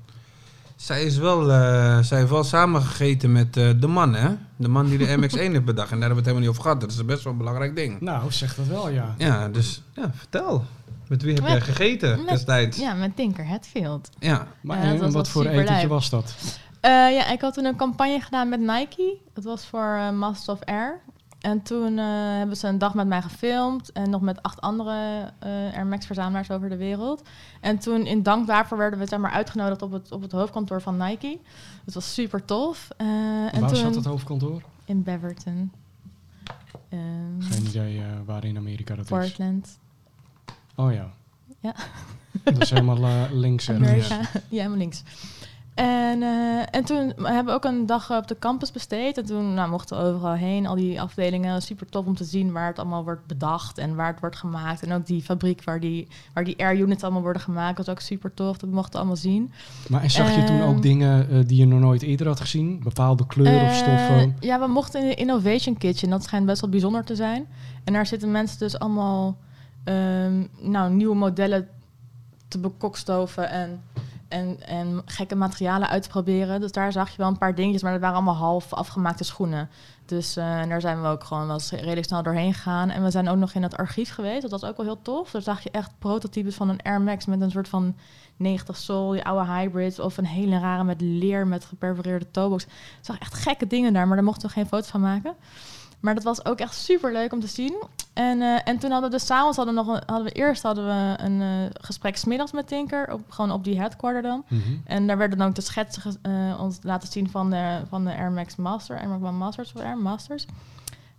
Zij, is wel, eh, zij heeft wel samengegeten met eh, de man, hè? De man die de MX1 heeft bedacht. En daar hebben we het helemaal niet over gehad. Dat is best wel een belangrijk ding.
Nou, zeg dat wel, ja.
Ja, dus ja, vertel. Met wie heb
Met-
jij gegeten
met-
destijds?
Ja, met Tinker Hatfield.
Ja.
Maar
Ja,
en wat voor etentje was dat?
Eh, ja, ik had toen een campagne gedaan met Nike. Dat was voor Master of Air. En toen eh, hebben ze een dag met mij gefilmd. En nog met acht andere eh Air Max verzamelaars over de wereld. En toen in dank daarvoor werden we zeg maar, uitgenodigd op het, op het hoofdkantoor van Nike. Dat was super tof. Eh, en
Waar
toen
zat het hoofdkantoor?
in Beverton. Ehm,
Geen idee waar in Amerika dat is.
Portland.
Oh ja.
Ja.
Dat is helemaal links.
Amerika. Ja, helemaal links. En, eh, en toen hebben we ook een dag op de campus besteed. En toen nou, mochten we overal heen, al die afdelingen. Super tof om te zien waar het allemaal wordt bedacht en waar het wordt gemaakt. En ook die fabriek waar die, waar die air units allemaal worden gemaakt. was ook super tof. Dat mochten we allemaal zien.
Maar en zag je toen ook
Ehm,
dingen eh, die je nog nooit eerder had gezien? Bepaalde kleuren of
Eh,
stoffen?
Ja, we mochten in de Innovation Kitchen. Dat schijnt best wel bijzonder te zijn. En daar zitten mensen dus allemaal ehm, nou, nieuwe modellen te bekokstoven en, en, en gekke materialen uit te proberen. Dus daar zag je wel een paar dingetjes, maar dat waren allemaal half afgemaakte schoenen. Dus eh, en daar zijn we ook gewoon wel redelijk snel doorheen gegaan. En we zijn ook nog in het archief geweest. Dat was ook wel heel tof. Daar zag je echt prototypes van een Air Max met een soort van 90 sol, die oude hybrid. Of een hele rare met leer met geperforeerde toebox. Ik zag echt gekke dingen daar, maar daar mochten we geen foto's van maken. Maar dat was ook echt super leuk om te zien. En, eh, en toen hadden we dus s'avonds hadden we nog een, hadden we eerst hadden we een eh, gesprek smiddags met Tinker, op, gewoon op die headquarter dan.
Mhm.
En daar werden dan ook de schetsen eh, ons laten zien van de, van de Air Max Master, Air Max One Masters of Air Masters.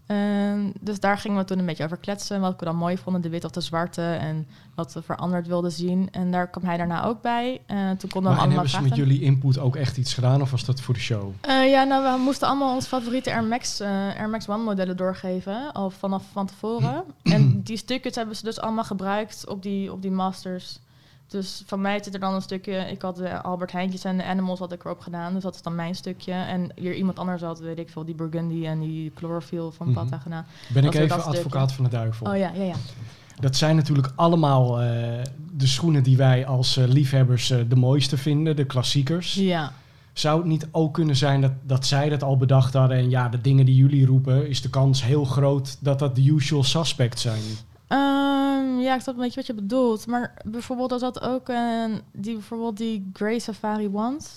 En dus daar gingen we toen een beetje over kletsen. Wat we dan mooi vonden, de wit of de zwarte. En wat we veranderd wilden zien. En daar kwam hij daarna ook bij. En toen konden we
Maar en hebben ze met jullie input ook echt iets gedaan of was dat voor de show?
Eh, ja, nou, we moesten allemaal onze favoriete Air Max, eh, Air Max One modellen doorgeven. Al vanaf van tevoren. en die stukjes hebben ze dus allemaal gebruikt op die, op die masters. Dus van mij zit er dan een stukje... Ik had de Albert Heijntjes en de Animals had ik erop gedaan. Dus dat is dan mijn stukje. En hier iemand anders had, weet ik veel, die Burgundy en die Chlorophyll van
Mhm.
Pata gedaan.
Ben ik even advocaat van de duivel.
Oh ja, ja, ja.
Dat zijn natuurlijk allemaal eh, de schoenen die wij als eh, liefhebbers eh, de mooiste vinden, de klassiekers.
Ja.
Zou het niet ook kunnen zijn dat, dat zij dat al bedacht hadden en ja, de dingen die jullie roepen, is de kans heel groot dat dat de usual suspects zijn?
Ehm, ja, ik snap een beetje wat je bedoelt. Maar bijvoorbeeld dat dat ook een, die, bijvoorbeeld die Grey Safari Once.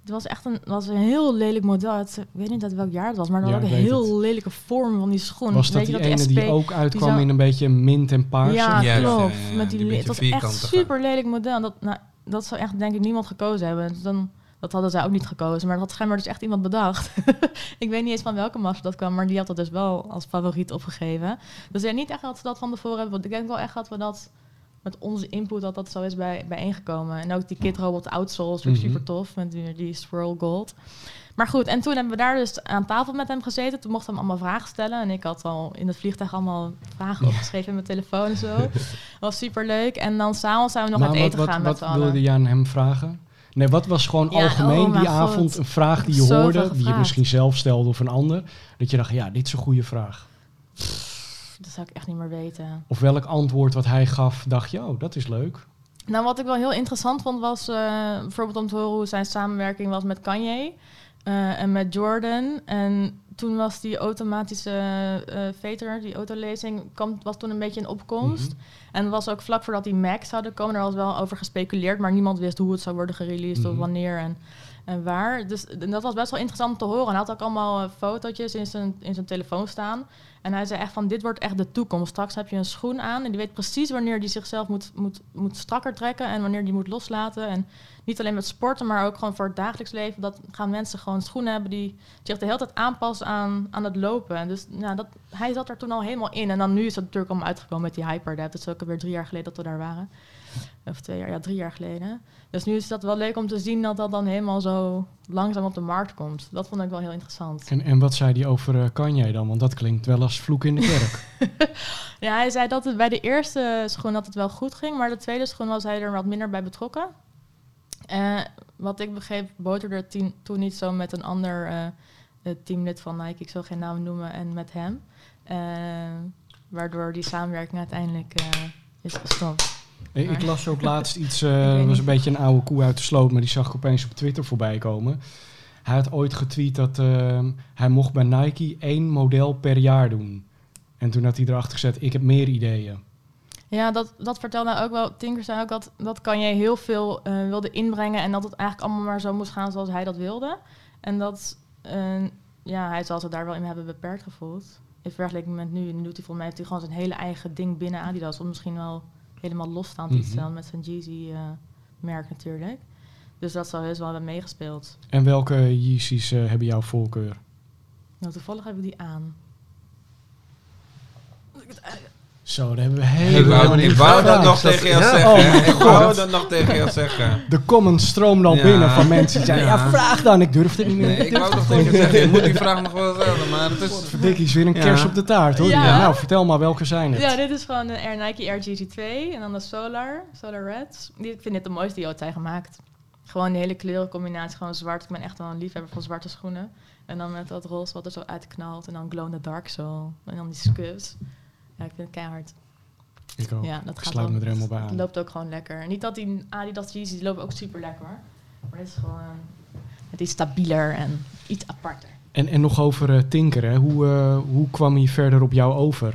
Het was echt een, was een heel lelijk model. Het, ik weet niet uit welk jaar het was, maar dat
Ja,
ook een heel lelijke vorm van die schoen.
Was dat
Weet
die
je
ene
SP
die ook uitkwam
zou-
in een beetje mint en paars?
Ja,
Ja,
klopt.
ja, ja,
Met die,
die
het was echt super lelijk model. Dat, nou, dat zou echt denk ik niemand gekozen hebben. Dus dan, dat hadden zij ook niet gekozen. Maar dat had schijnbaar dus echt iemand bedacht. ik weet niet eens van welke massa dat kwam, maar die had dat dus wel als favoriet opgegeven. Dus ja, niet echt dat ze dat van tevoren hebben. Want ik denk wel echt dat we dat met onze input dat dat zo is bij, bijeengekomen. En ook die Kid Robot Outsole is natuurlijk
Mhm.
super tof met die, die Swirl Gold. Maar goed, en toen hebben we daar dus aan tafel met hem gezeten. Toen mochten we hem allemaal vragen stellen. En ik had al in het vliegtuig allemaal vragen opgeschreven in mijn telefoon en zo. was super leuk. En dan s'avonds zijn we nog
Maar
uit
wat,
eten
wat,
gaan
wat
met z'n allen.
wilde je aan hem vragen? Nee, wat was gewoon
Ja,
algemeen
oh
die
God.
avond een vraag die je hoorde, die je misschien zelf stelde of een ander, dat je dacht, ja, dit is een goede vraag.
Dat zou ik echt niet meer weten.
Of welk antwoord wat hij gaf, dacht je, oh, dat is leuk.
Nou, wat ik wel heel interessant vond, was eh, bijvoorbeeld om te horen hoe zijn samenwerking was met Kanye eh, en met Jordan. En toen was die automatische eh veter, die autolezing, kwam, was toen een beetje in opkomst.
Mhm.
En was ook vlak voordat die Macs zouden komen. Er was wel over gespeculeerd, maar niemand wist hoe het zou worden gereleased
Mhm.
of wanneer en, en waar. Dus en dat was best wel interessant om te horen. En hij had ook allemaal eh, fotootjes in zijn, in zijn telefoon staan. En hij zei echt van, dit wordt echt de toekomst. Straks heb je een schoen aan en die weet precies wanneer die zichzelf moet, moet, moet strakker trekken en wanneer die moet loslaten. En niet alleen met sporten, maar ook gewoon voor het dagelijks leven. Dat gaan mensen gewoon schoenen hebben die zich de hele tijd aanpassen aan, aan het lopen. En dus ja, dat, hij zat er toen al helemaal in. En dan nu is het natuurlijk allemaal uitgekomen met die Hyperdab. Dat is ook alweer drie jaar geleden dat we daar waren. Of twee jaar, ja, drie jaar geleden. Dus nu is dat wel leuk om te zien dat dat dan helemaal zo langzaam op de markt komt. Dat vond ik wel heel interessant.
En, en wat zei hij over Kanye dan? Want dat klinkt wel als vloek in de kerk.
Ja, hij zei dat het bij de eerste schoen dat het wel goed ging, maar de tweede schoen was hij er wat minder bij betrokken. Eh, wat ik begreep, boterde het toen niet zo met een ander eh, teamlid van Nike, ik zal geen naam noemen, en met hem. Waardoor die samenwerking uiteindelijk is gestopt.
Ik las ook laatst iets,
weet
was een beetje een oude koe uit de sloot, maar die zag ik opeens op Twitter voorbij komen. Hij had ooit getweet dat eh, hij mocht bij Nike één model per jaar doen. En toen had hij erachter gezet, ik heb meer ideeën.
Ja, dat, dat vertelde hij ook wel. Tinker zei ook dat, dat kan je heel veel eh, wilde inbrengen en dat het eigenlijk allemaal maar zo moest gaan zoals hij dat wilde. En dat, eh, ja, hij zal zich daar wel in hebben beperkt gevoeld. In vergelijking met nu, nu doet hij volgens mij heeft hij gewoon zijn hele eigen ding binnen Adidas. Of misschien wel helemaal losstaand iets
Mhm.
dan met zijn Jeezy-merk natuurlijk. Dus dat zou heus wel hebben meegespeeld.
En welke Yeezys eh, hebben jouw voorkeur?
Nou, toevallig hebben we die aan.
Zo, daar hebben we
Ik
helemaal
wou,
niet
ik wou dat nog tegen jou zeggen.
Oh
ik wou dat nog tegen jou zeggen.
De comments stroomden al
Ja.
binnen van mensen die zeiden, ja.
Ja.
vraag dan. Ik durfde niet meer.
Nee, ik wou nog tegen je zeggen. Je moet die vraag nog wel stellen, maar het is...
Dikkie is weer een
Ja.
kers op de taart hoor.
Ja.
Nou, vertel maar welke zijn het.
Ja, dit is gewoon de Air Nike Air GZ 2 en dan de Solar, Solar Reds. Die, ik vind dit de mooiste die ooit zijn gemaakt. Gewoon de hele kleurencombinatie, gewoon zwart. Ik ben echt wel een liefhebber van zwarte schoenen. En dan met dat roze wat er zo uitknalt en dan glow in the dark zo. En dan die scuffs. Ja, ik vind het keihard.
Ik ook.
Ja, dat
Ik
gaat
sluit me er helemaal bij
Het
aan.
loopt ook gewoon lekker. Niet dat die Adidas Yeezys die lopen ook super lekker hoor. Maar dit is gewoon... Het is stabieler en iets aparter.
En, en nog over eh, Tinker, hè. Hoe, eh, hoe kwam hij verder op jou over?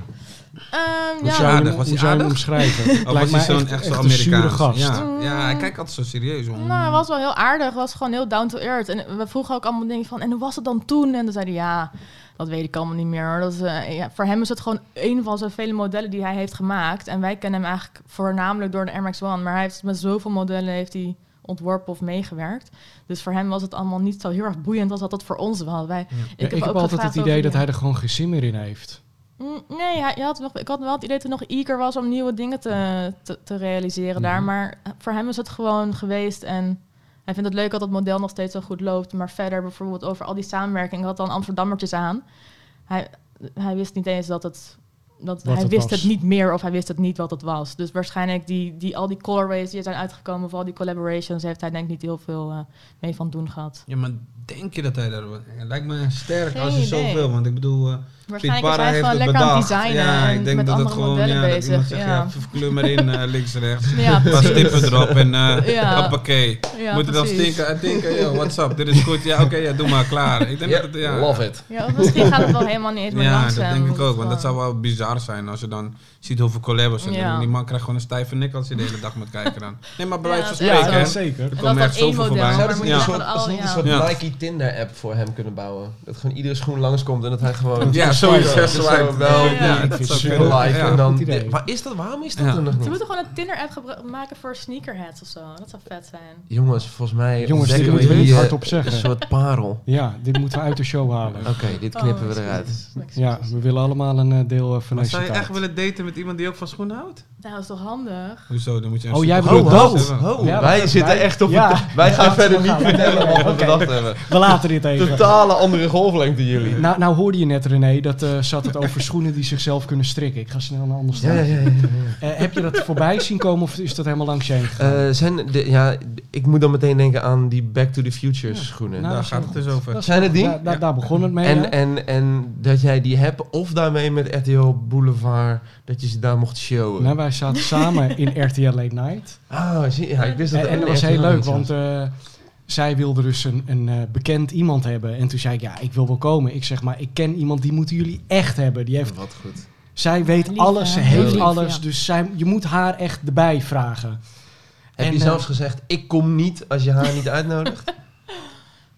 Ehm,
Hoe
ja,
zou
aardig?
hem,
Was
hoe
hij
zou je hem omschrijven? Het
Of
lijkt
was hij zo'n echt, zo
een zure
Amerikaans?
gast.
Ja, ja, hij kijkt altijd zo serieus om.
Nou, hij was wel heel aardig. Hij was gewoon heel down to earth. En we vroegen ook allemaal dingen van... En hoe was het dan toen? En dan zei hij... Ja, dat weet ik allemaal niet meer. Hoor. Dat is, eh, ja, voor hem is het gewoon een van zijn vele modellen die hij heeft gemaakt. En wij kennen hem eigenlijk voornamelijk door de Air Max One. Maar hij heeft met zoveel modellen heeft hij ontworpen of meegewerkt. Dus voor hem was het allemaal niet zo heel erg boeiend als dat het voor ons was. Wij,
Ja, ik heb,
ook
altijd het idee dat hij er gewoon geen zin meer in heeft.
Mm, Nee, hij, had nog, ik had wel het idee dat hij nog eager was om nieuwe dingen te, te, te realiseren daar.
Mhm.
Maar voor hem is het gewoon geweest. En hij vindt het leuk dat het model nog steeds zo goed loopt. Maar verder bijvoorbeeld over al die samenwerking. Ik had dan Amsterdammertjes aan. Hij, hij wist niet eens dat het... Dat,
Wat
hij
het
wist
was.
het niet meer of hij wist het niet wat het was. Dus waarschijnlijk die, die, al die colorways die er zijn uitgekomen... of al die collaborations... heeft hij denk ik niet heel veel eh, mee van doen gehad.
Ja, maar denk je dat hij daar... Het lijkt me sterk
Geen
als je
idee.
zoveel... Want ik bedoel... eh,
Waarschijnlijk is
Piet Parra
hij gewoon
heeft het
lekker aan het
bedacht.
designen
Ja,
en
ik denk
met
dat het
andere
gewoon...
modellen
Ja, dat iemand
bezig.
zegt,
ja.
ja, kleur maar in, eh, links, rechts.
Ja, precies.
stippen erop en eh
Ja.
hoppakee.
Ja,
Moet er dan stinken en denken, yo, what's up, dit is goed. Ja, oké, ja, doe maar, klaar. Ik denk
Ja,
dat het, ja,
love it.
Ja, of misschien gaat het wel helemaal niet eens meer
Ja, dat denk ik ook. Want dat
het
zou wel bizar zijn als je dan ziet hoeveel collabs er
Ja.
zijn. Die man krijgt gewoon een stijve nek als je de hele dag moet kijken dan. Nee, maar bij
Ja,
wijze van
dat
spreken.
zo.
zeker.
Er
dat
komen
dan
echt zoveel voorbij.
moet
niet een soort, Tinder-app voor hem kunnen bouwen? Dat gewoon iedere schoen langskomt en dat hij gewoon...
Ja,
Zo
sowieso.
is het zo wel.
Ja,
dat zou
en dan... Maar is dat, waarom is dat
Ja.
er nog
Ze
niet?
moeten gewoon een Tinder-app maken voor sneakerheads of zo. Dat zou vet zijn.
Jongens, volgens mij
Jongens, dit moeten we
hier,
niet hardop zeggen.
Een soort parel.
Ja, dit moeten we uit de show halen.
Oké, dit knippen
Oh,
we eruit.
Ja, we willen allemaal een eh, deel eh, van
Maar
deze
zou je echt willen daten met iemand die ook van schoenen houdt?
Nou, dat is toch handig?
Hoezo? Dan moet je een
Oh, jij bedoelt dat?
wij zitten echt op. Wij gaan verder niet vertellen wat we
Oké.
bedacht hebben.
We laten dit even.
Totale andere golflengte jullie.
Nou, nou hoorde je net, René, dat eh, zat het over schoenen die zichzelf kunnen strikken. Ik ga snel naar anders
Ja,
staan.
ja, ja. ja,
Eh, heb je dat voorbij zien komen of is dat helemaal langs je heen gegaan?
Eh, zijn de, ja, ik moet dan meteen denken aan die Back to the Future
Ja.
schoenen.
Nou,
Daar gaat het dus over.
Zijn het die?
Daar, daar begon het mee.
En,
ja.
en, en dat jij die hebt, of daarmee met RTL Boulevard, dat je ze daar mocht showen.
Nou, wij zaten samen in RTL Late Night.
Ah, zie, ja, ik wist dat
En, en dat was heel leuk, want eh, zij wilde dus een, een eh, bekend iemand hebben. En toen zei ik, ja, ik wil wel komen. Ik zeg maar, ik ken iemand, die moeten jullie echt hebben. Die heeft,
Wat goed.
zij weet
Lief,
alles, ze heeft
lief,
alles.
ja.
Dus zij, je moet haar echt erbij vragen.
Heb
En,
je
eh,
zelfs gezegd, ik kom niet als je haar niet uitnodigt?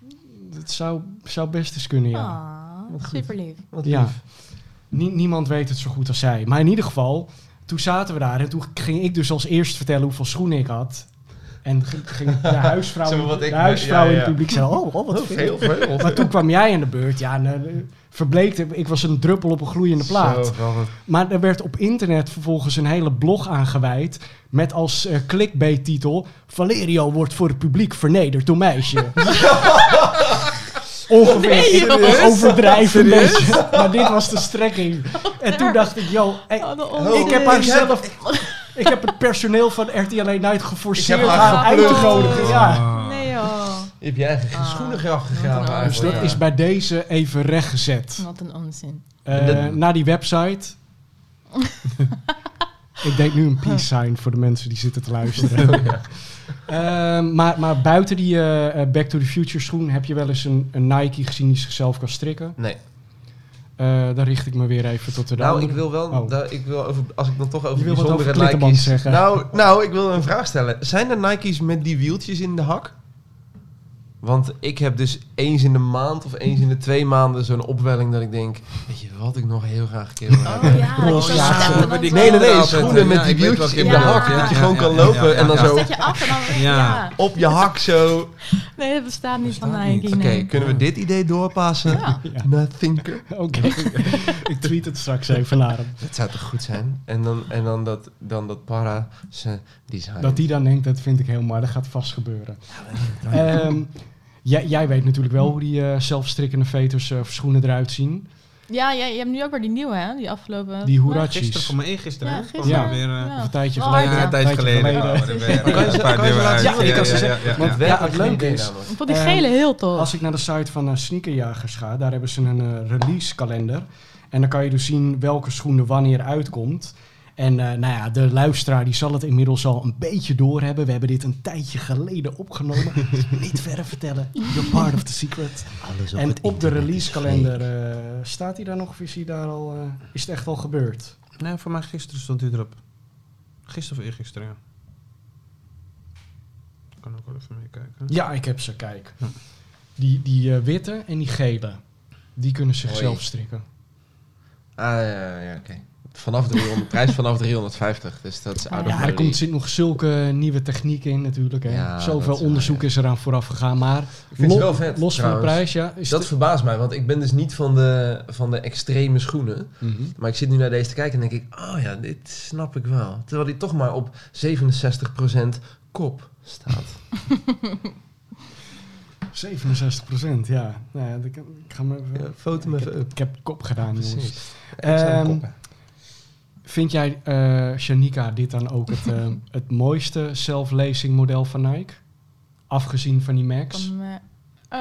Dat zou, zou best eens kunnen, ja.
Ah, super lief.
Wat
Ja.
lief.
Nie- niemand weet het zo goed als zij. Maar in ieder geval, toen zaten we daar en toen ging ik dus als eerst vertellen hoeveel schoenen ik had. En ging, ging de huisvrouw,
wat
de
ik-
huisvrouw
ja,
in het publiek zei, oh, oh wat
Oh,
veel. Maar toen kwam jij aan de beurt. Ja, en, eh, verbleekte, ik was een druppel op een gloeiende plaat.
Zo.
Maar er werd op internet vervolgens een hele blog aangeweid. Met als eh, clickbait-titel: Valerio wordt voor het publiek vernederd door meisje. Ongeveer.
Nee,
ik
joh.
overdrijf een beetje. Maar dit was de strekking. En toen dacht ik: hey,
Oh,
Oh,
onzin.
ik heb haar
ik
zelf. Ik heb het personeel van RTL Night geforceerd
Ik heb
haar uit te nodigen. Ja.
Ah.
Nee joh.
Je hebt je eigen
Ah.
schoenengraf gegraven
Dus
Dus dat
Ja.
is bij deze even rechtgezet.
Wat een onzin.
Eh,
Dat-
naar die website. ik denk nu een peace sign voor de mensen die zitten te luisteren. Ehm, maar, maar buiten die eh, eh, Back to the Future schoen heb je wel eens een, een Nike gezien die zichzelf kan strikken.
Nee.
Eh daar richt ik me weer even tot de
Nou,
andere.
ik wil wel,
Oh.
da- ik wil over, als ik dan toch
Je
over
wil wat over
bijzondere
Klittenband
Nike's...
zeggen.
Nou, nou, ik wil een vraag stellen. Zijn er Nike's met die wieltjes in de hak? Want ik heb dus eens in de maand of eens in de twee maanden zo'n opwelling dat ik denk... Weet je wat ik nog heel graag een keer wil hebben?
Oh ja, je
Ja,
die
zo-
Nee, nee, nee,
Ja,
schoenen met
ja,
die wieltjes in
je
de hak. Dat je
Ja,
gewoon
ja,
kan
ja,
lopen
ja,
en dan
ja.
Zo
je af en dan...
Ja.
Ja.
op je hak zo...
Nee, dat bestaat niet van
Bestaat niet.
Oké,
nee.
kunnen we dit idee doorpassen
Ja.
Ja.
naar Thinker?
Oké, ik tweet het straks even naar hem.
Dat zou toch goed zijn? En dan, en dan, dat, dan dat para zijn design.
Dat die dan denkt, dat vind ik heel mooi, dat gaat vast gebeuren. Ehm, jij, jij weet natuurlijk wel hoe die eh, zelfstrikkende veters of schoenen eruit zien.
Ja, ja, je hebt nu ook weer die nieuwe, hè? Die afgelopen...
Die? Hoerachis.
Gisteren, voor mij eergisteren,
Ja, gisteren.
Ja.
Weer, eh,
Ja.
Of een tijdje
Oh,
geleden.
ja, een tijdje geleden.
Ja, ik kan ze
ja,
zeggen.
ja, ja,
Want
ja.
het leuke is-.
Ik vond die
Eh,
gele heel tof.
Als ik naar de site van Sneakerjagers ga, daar hebben ze een eh, release kalender. En dan kan je dus zien welke schoenen wanneer uitkomt. En eh, nou ja, de luisteraar die zal het inmiddels al een beetje doorhebben. We hebben dit een tijdje geleden opgenomen. Niet verder vertellen. You're part of the secret. en op de release kalender eh, staat hij daar nog of is, hij daar al, eh, is het echt al gebeurd?
Nee, voor mij gisteren stond hij erop. Gisteren of eergisteren, ja. Ik kan ook wel even meekijken.
Ja, ik heb ze, kijk.
Hm.
Die, die eh, witte en die gele, die kunnen zichzelf
Hoi.
strikken.
Ah, ja, ja, oké. Vanaf 300, prijs vanaf 350. Dus dat is
Ja,
er komt, zit nog zulke nieuwe technieken in natuurlijk. Hè.
Ja,
Zoveel
waar,
onderzoek
ja.
is eraan vooraf gegaan. Maar
Ik vind
lo-
het wel vet,
los van de prijs, ja. Is
Dat verbaast mij, want ik ben dus niet van de, van de extreme schoenen.
Mhm.
Maar ik zit nu naar deze te kijken en denk ik, oh ja, dit snap ik wel. Terwijl die toch maar op 67% kop staat.
67 procent, ja. Nou ja, ik, ik ga even...
Ja, foto me
ik,
even
heb, ik heb kop gedaan, jongens.
Precies.
Ehm, Vind jij, eh Shanika, dit dan ook het, eh, het mooiste self-lacing model van Nike? Afgezien van die Max?
Van, eh,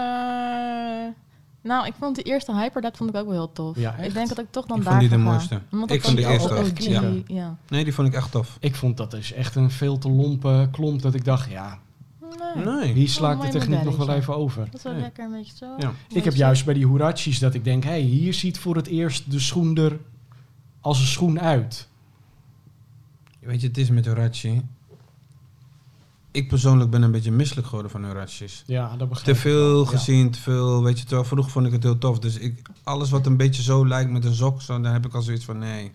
nou, ik vond de eerste Hyper, dat vond ik ook wel heel tof.
Ja,
ik denk dat ik toch dan
Ik
daar
vond die de mooiste.
Omdat
Ik vond die eerste
echt
ja.
Nee, die vond ik echt tof.
Ik vond dat dus echt een veel te lompe klomp dat ik dacht, ja,
Nee.
Nee.
hier sla ik
mooi
de techniek nog wel even over.
Dat is wel
Nee.
lekker een beetje zo.
Ja.
Ik heb juist bij die Hurachis dat ik denk, hé, hey, hier ziet voor het eerst de schoen er als een schoen uit.
Weet je, het is met Horachi. Ik persoonlijk ben een beetje misselijk geworden van Horachis.
Ja, dat begrijp
Te
ik
veel
ja.
gezien, te veel, weet je, terwijl vroeger vond ik het heel tof. Dus ik, alles wat een beetje zo lijkt met een sok, zo, dan heb ik al zoiets van nee.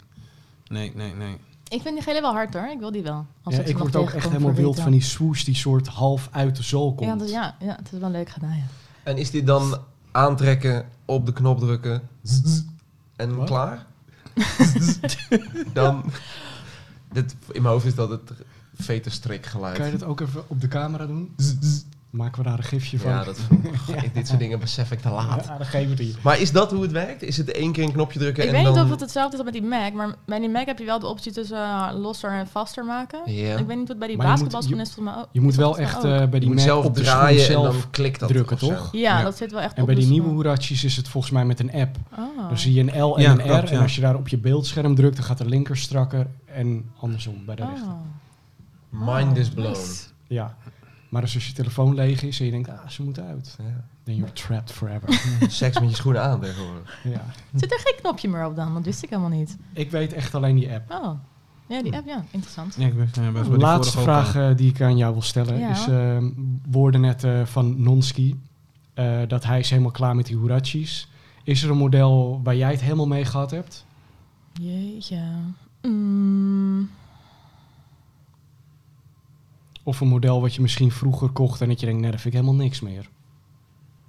Nee, nee, nee.
Ik vind die gele wel hard hoor. Ik wil die wel. Als
Ja,
het
ik word ook echt helemaal wild van die swoosh die soort half uit de zool komt.
Ja, dat, ja, ja, het is wel leuk gedaan. Ja.
En is dit dan aantrekken, op de knop drukken en
Wat?
klaar? dan, dit, in mijn hoofd is dat het veterstrik geluid.
Kan je dat ook even op de camera doen? Maken we daar een gifje van?
Ja, dat, dit soort dingen besef ik te laat.
Ja, dan geven we die.
Maar is dat hoe het werkt? Is het één keer een knopje drukken
Ik
en
weet
dan...
niet of het hetzelfde is als met die Mac, maar bij die Mac heb je wel de optie tussen eh, losser en vaster maken.
Ja.
Ik weet niet wat bij die
Maar je moet-
basketbalschoen
je-
is volgens mij ook.
Je moet wel echt eh, bij
Je
die Mac
zelf
op de
draaien en dan klikt dat
drukken, toch?
Ja,
Ja.
dat zit wel echt
En
op
bij die nieuwe Hurachis is het volgens mij met een app.
Oh.
Dan zie je een L en
Ja,
een
klopt,
R. En
ja.
als je daar op je beeldscherm drukt, dan gaat de linker strakker en andersom bij de rechter.
Oh.
Mind is blown.
Ja. Maar dus als je telefoon leeg is en je denkt, ah, ze moeten uit.
Ja.
Then you're trapped forever.
Seks met je schoenen aan tegenwoordig.
ja.
Zit er geen knopje meer op dan? Dat wist ik helemaal niet.
Ik weet echt alleen die app.
Oh. Ja, die app, ja. Interessant.
Ja, ik ben, ja, best
De
bij die
laatste vraag
al.
eh, die ik aan jou wil stellen
Ja.
is... eh, woorden net eh, van Nonski. eh, dat hij is helemaal klaar met die Hurachis. Is er een model waar jij het helemaal mee gehad hebt?
Jeetje. Mm,
Of een model wat je misschien vroeger kocht en dat je denkt, nee, dat vind ik helemaal niks meer.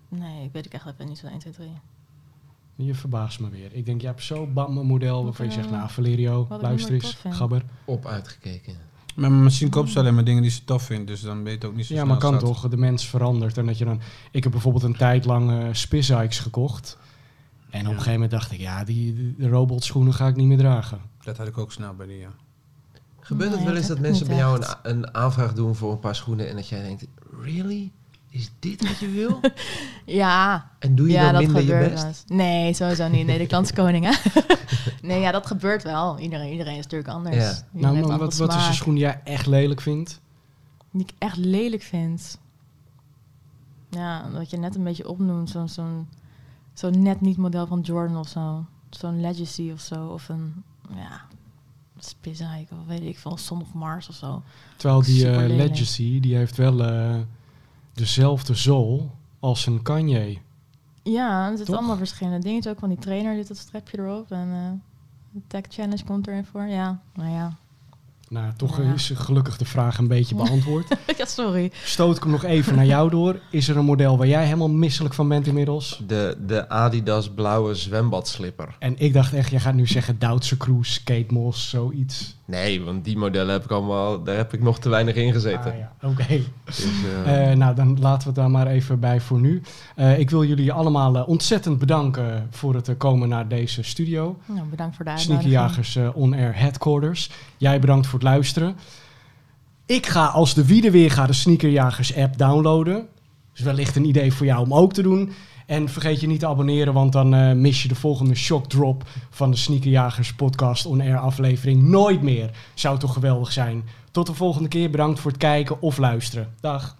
nee, ik weet ik echt even niet zo 1, 2, 3.
Je verbaast me weer. Ik denk, je hebt zo bam een model waarvan je zegt,
eh,
nou Valerio, luister eens, gabber.
Op uitgekeken.
Maar misschien koopt ze alleen maar dingen die ze tof vindt, dus dan weet je het ook niet zo
Ja,
snel
maar kan
zat.
toch? De mens verandert. En dat je dan... Ik heb bijvoorbeeld een tijd lang Spizikes gekocht. En op een gegeven moment dacht ik, ja, die, die- robotschoenen ga ik niet meer dragen.
Dat had ik ook snel bij die, ja.
Gebeurt
Nee,
het wel eens
dat
mensen bij jou een, een aanvraag doen voor een paar schoenen en dat jij denkt, really? Is dit wat je wil?
Ja,
En doe je
ja
dan
dat
minder je best?
wel. Nee, sowieso niet. Nee, de klant is koning, hè? nee, ja, dat gebeurt wel. Iedereen, iedereen is natuurlijk anders.
Ja.
Nou, wat, wat is een schoen die jij echt lelijk vindt?
Die ik echt lelijk vind. Ja, wat je net een beetje opnoemt. Zo'n zo'n zo'n net niet model van Jordan of zo. Zo'n Legacy of zo. Of een, ja, Spizike of weet ik veel. Son of Mars of zo.
Terwijl die eh. Legacy, die heeft wel eh, dezelfde zool als een Kanye.
Ja, er zitten
Toch?
allemaal verschillende dingen. Ook van die trainer zit dat strepje erop. En eh, de Tech Challenge komt erin voor. Ja, nou ja.
Nou, toch
Ja.
is gelukkig de vraag een beetje beantwoord.
ja, sorry.
Stoot ik hem nog even naar jou door. Is er een model waar jij helemaal misselijk van bent inmiddels?
De, de Adidas blauwe zwembadslipper.
En ik dacht echt, jij gaat nu zeggen Duitse Cruise, Kate Moss, zoiets.
Nee, want die modellen heb ik allemaal, daar heb ik nog te weinig in gezeten.
Ah, ja, oké.
Dus, eh,
Eh, nou, dan laten we het daar maar even bij voor nu. Eh, ik wil jullie allemaal ontzettend bedanken voor het komen naar deze studio.
Nou, bedankt voor de uitnodiging.
Sneakerjagers On Air Headquarters. Jij bedankt voor het luisteren. Ik ga als de wiede weer ga de Sneakerjagers app downloaden. Dus wellicht een idee voor jou om ook te doen. En vergeet je niet te abonneren, want dan eh, mis je de volgende shock drop van de Sneakerjagers podcast On Air aflevering nooit meer. Zou toch geweldig zijn. Tot de volgende keer. Bedankt voor het kijken of luisteren. Dag.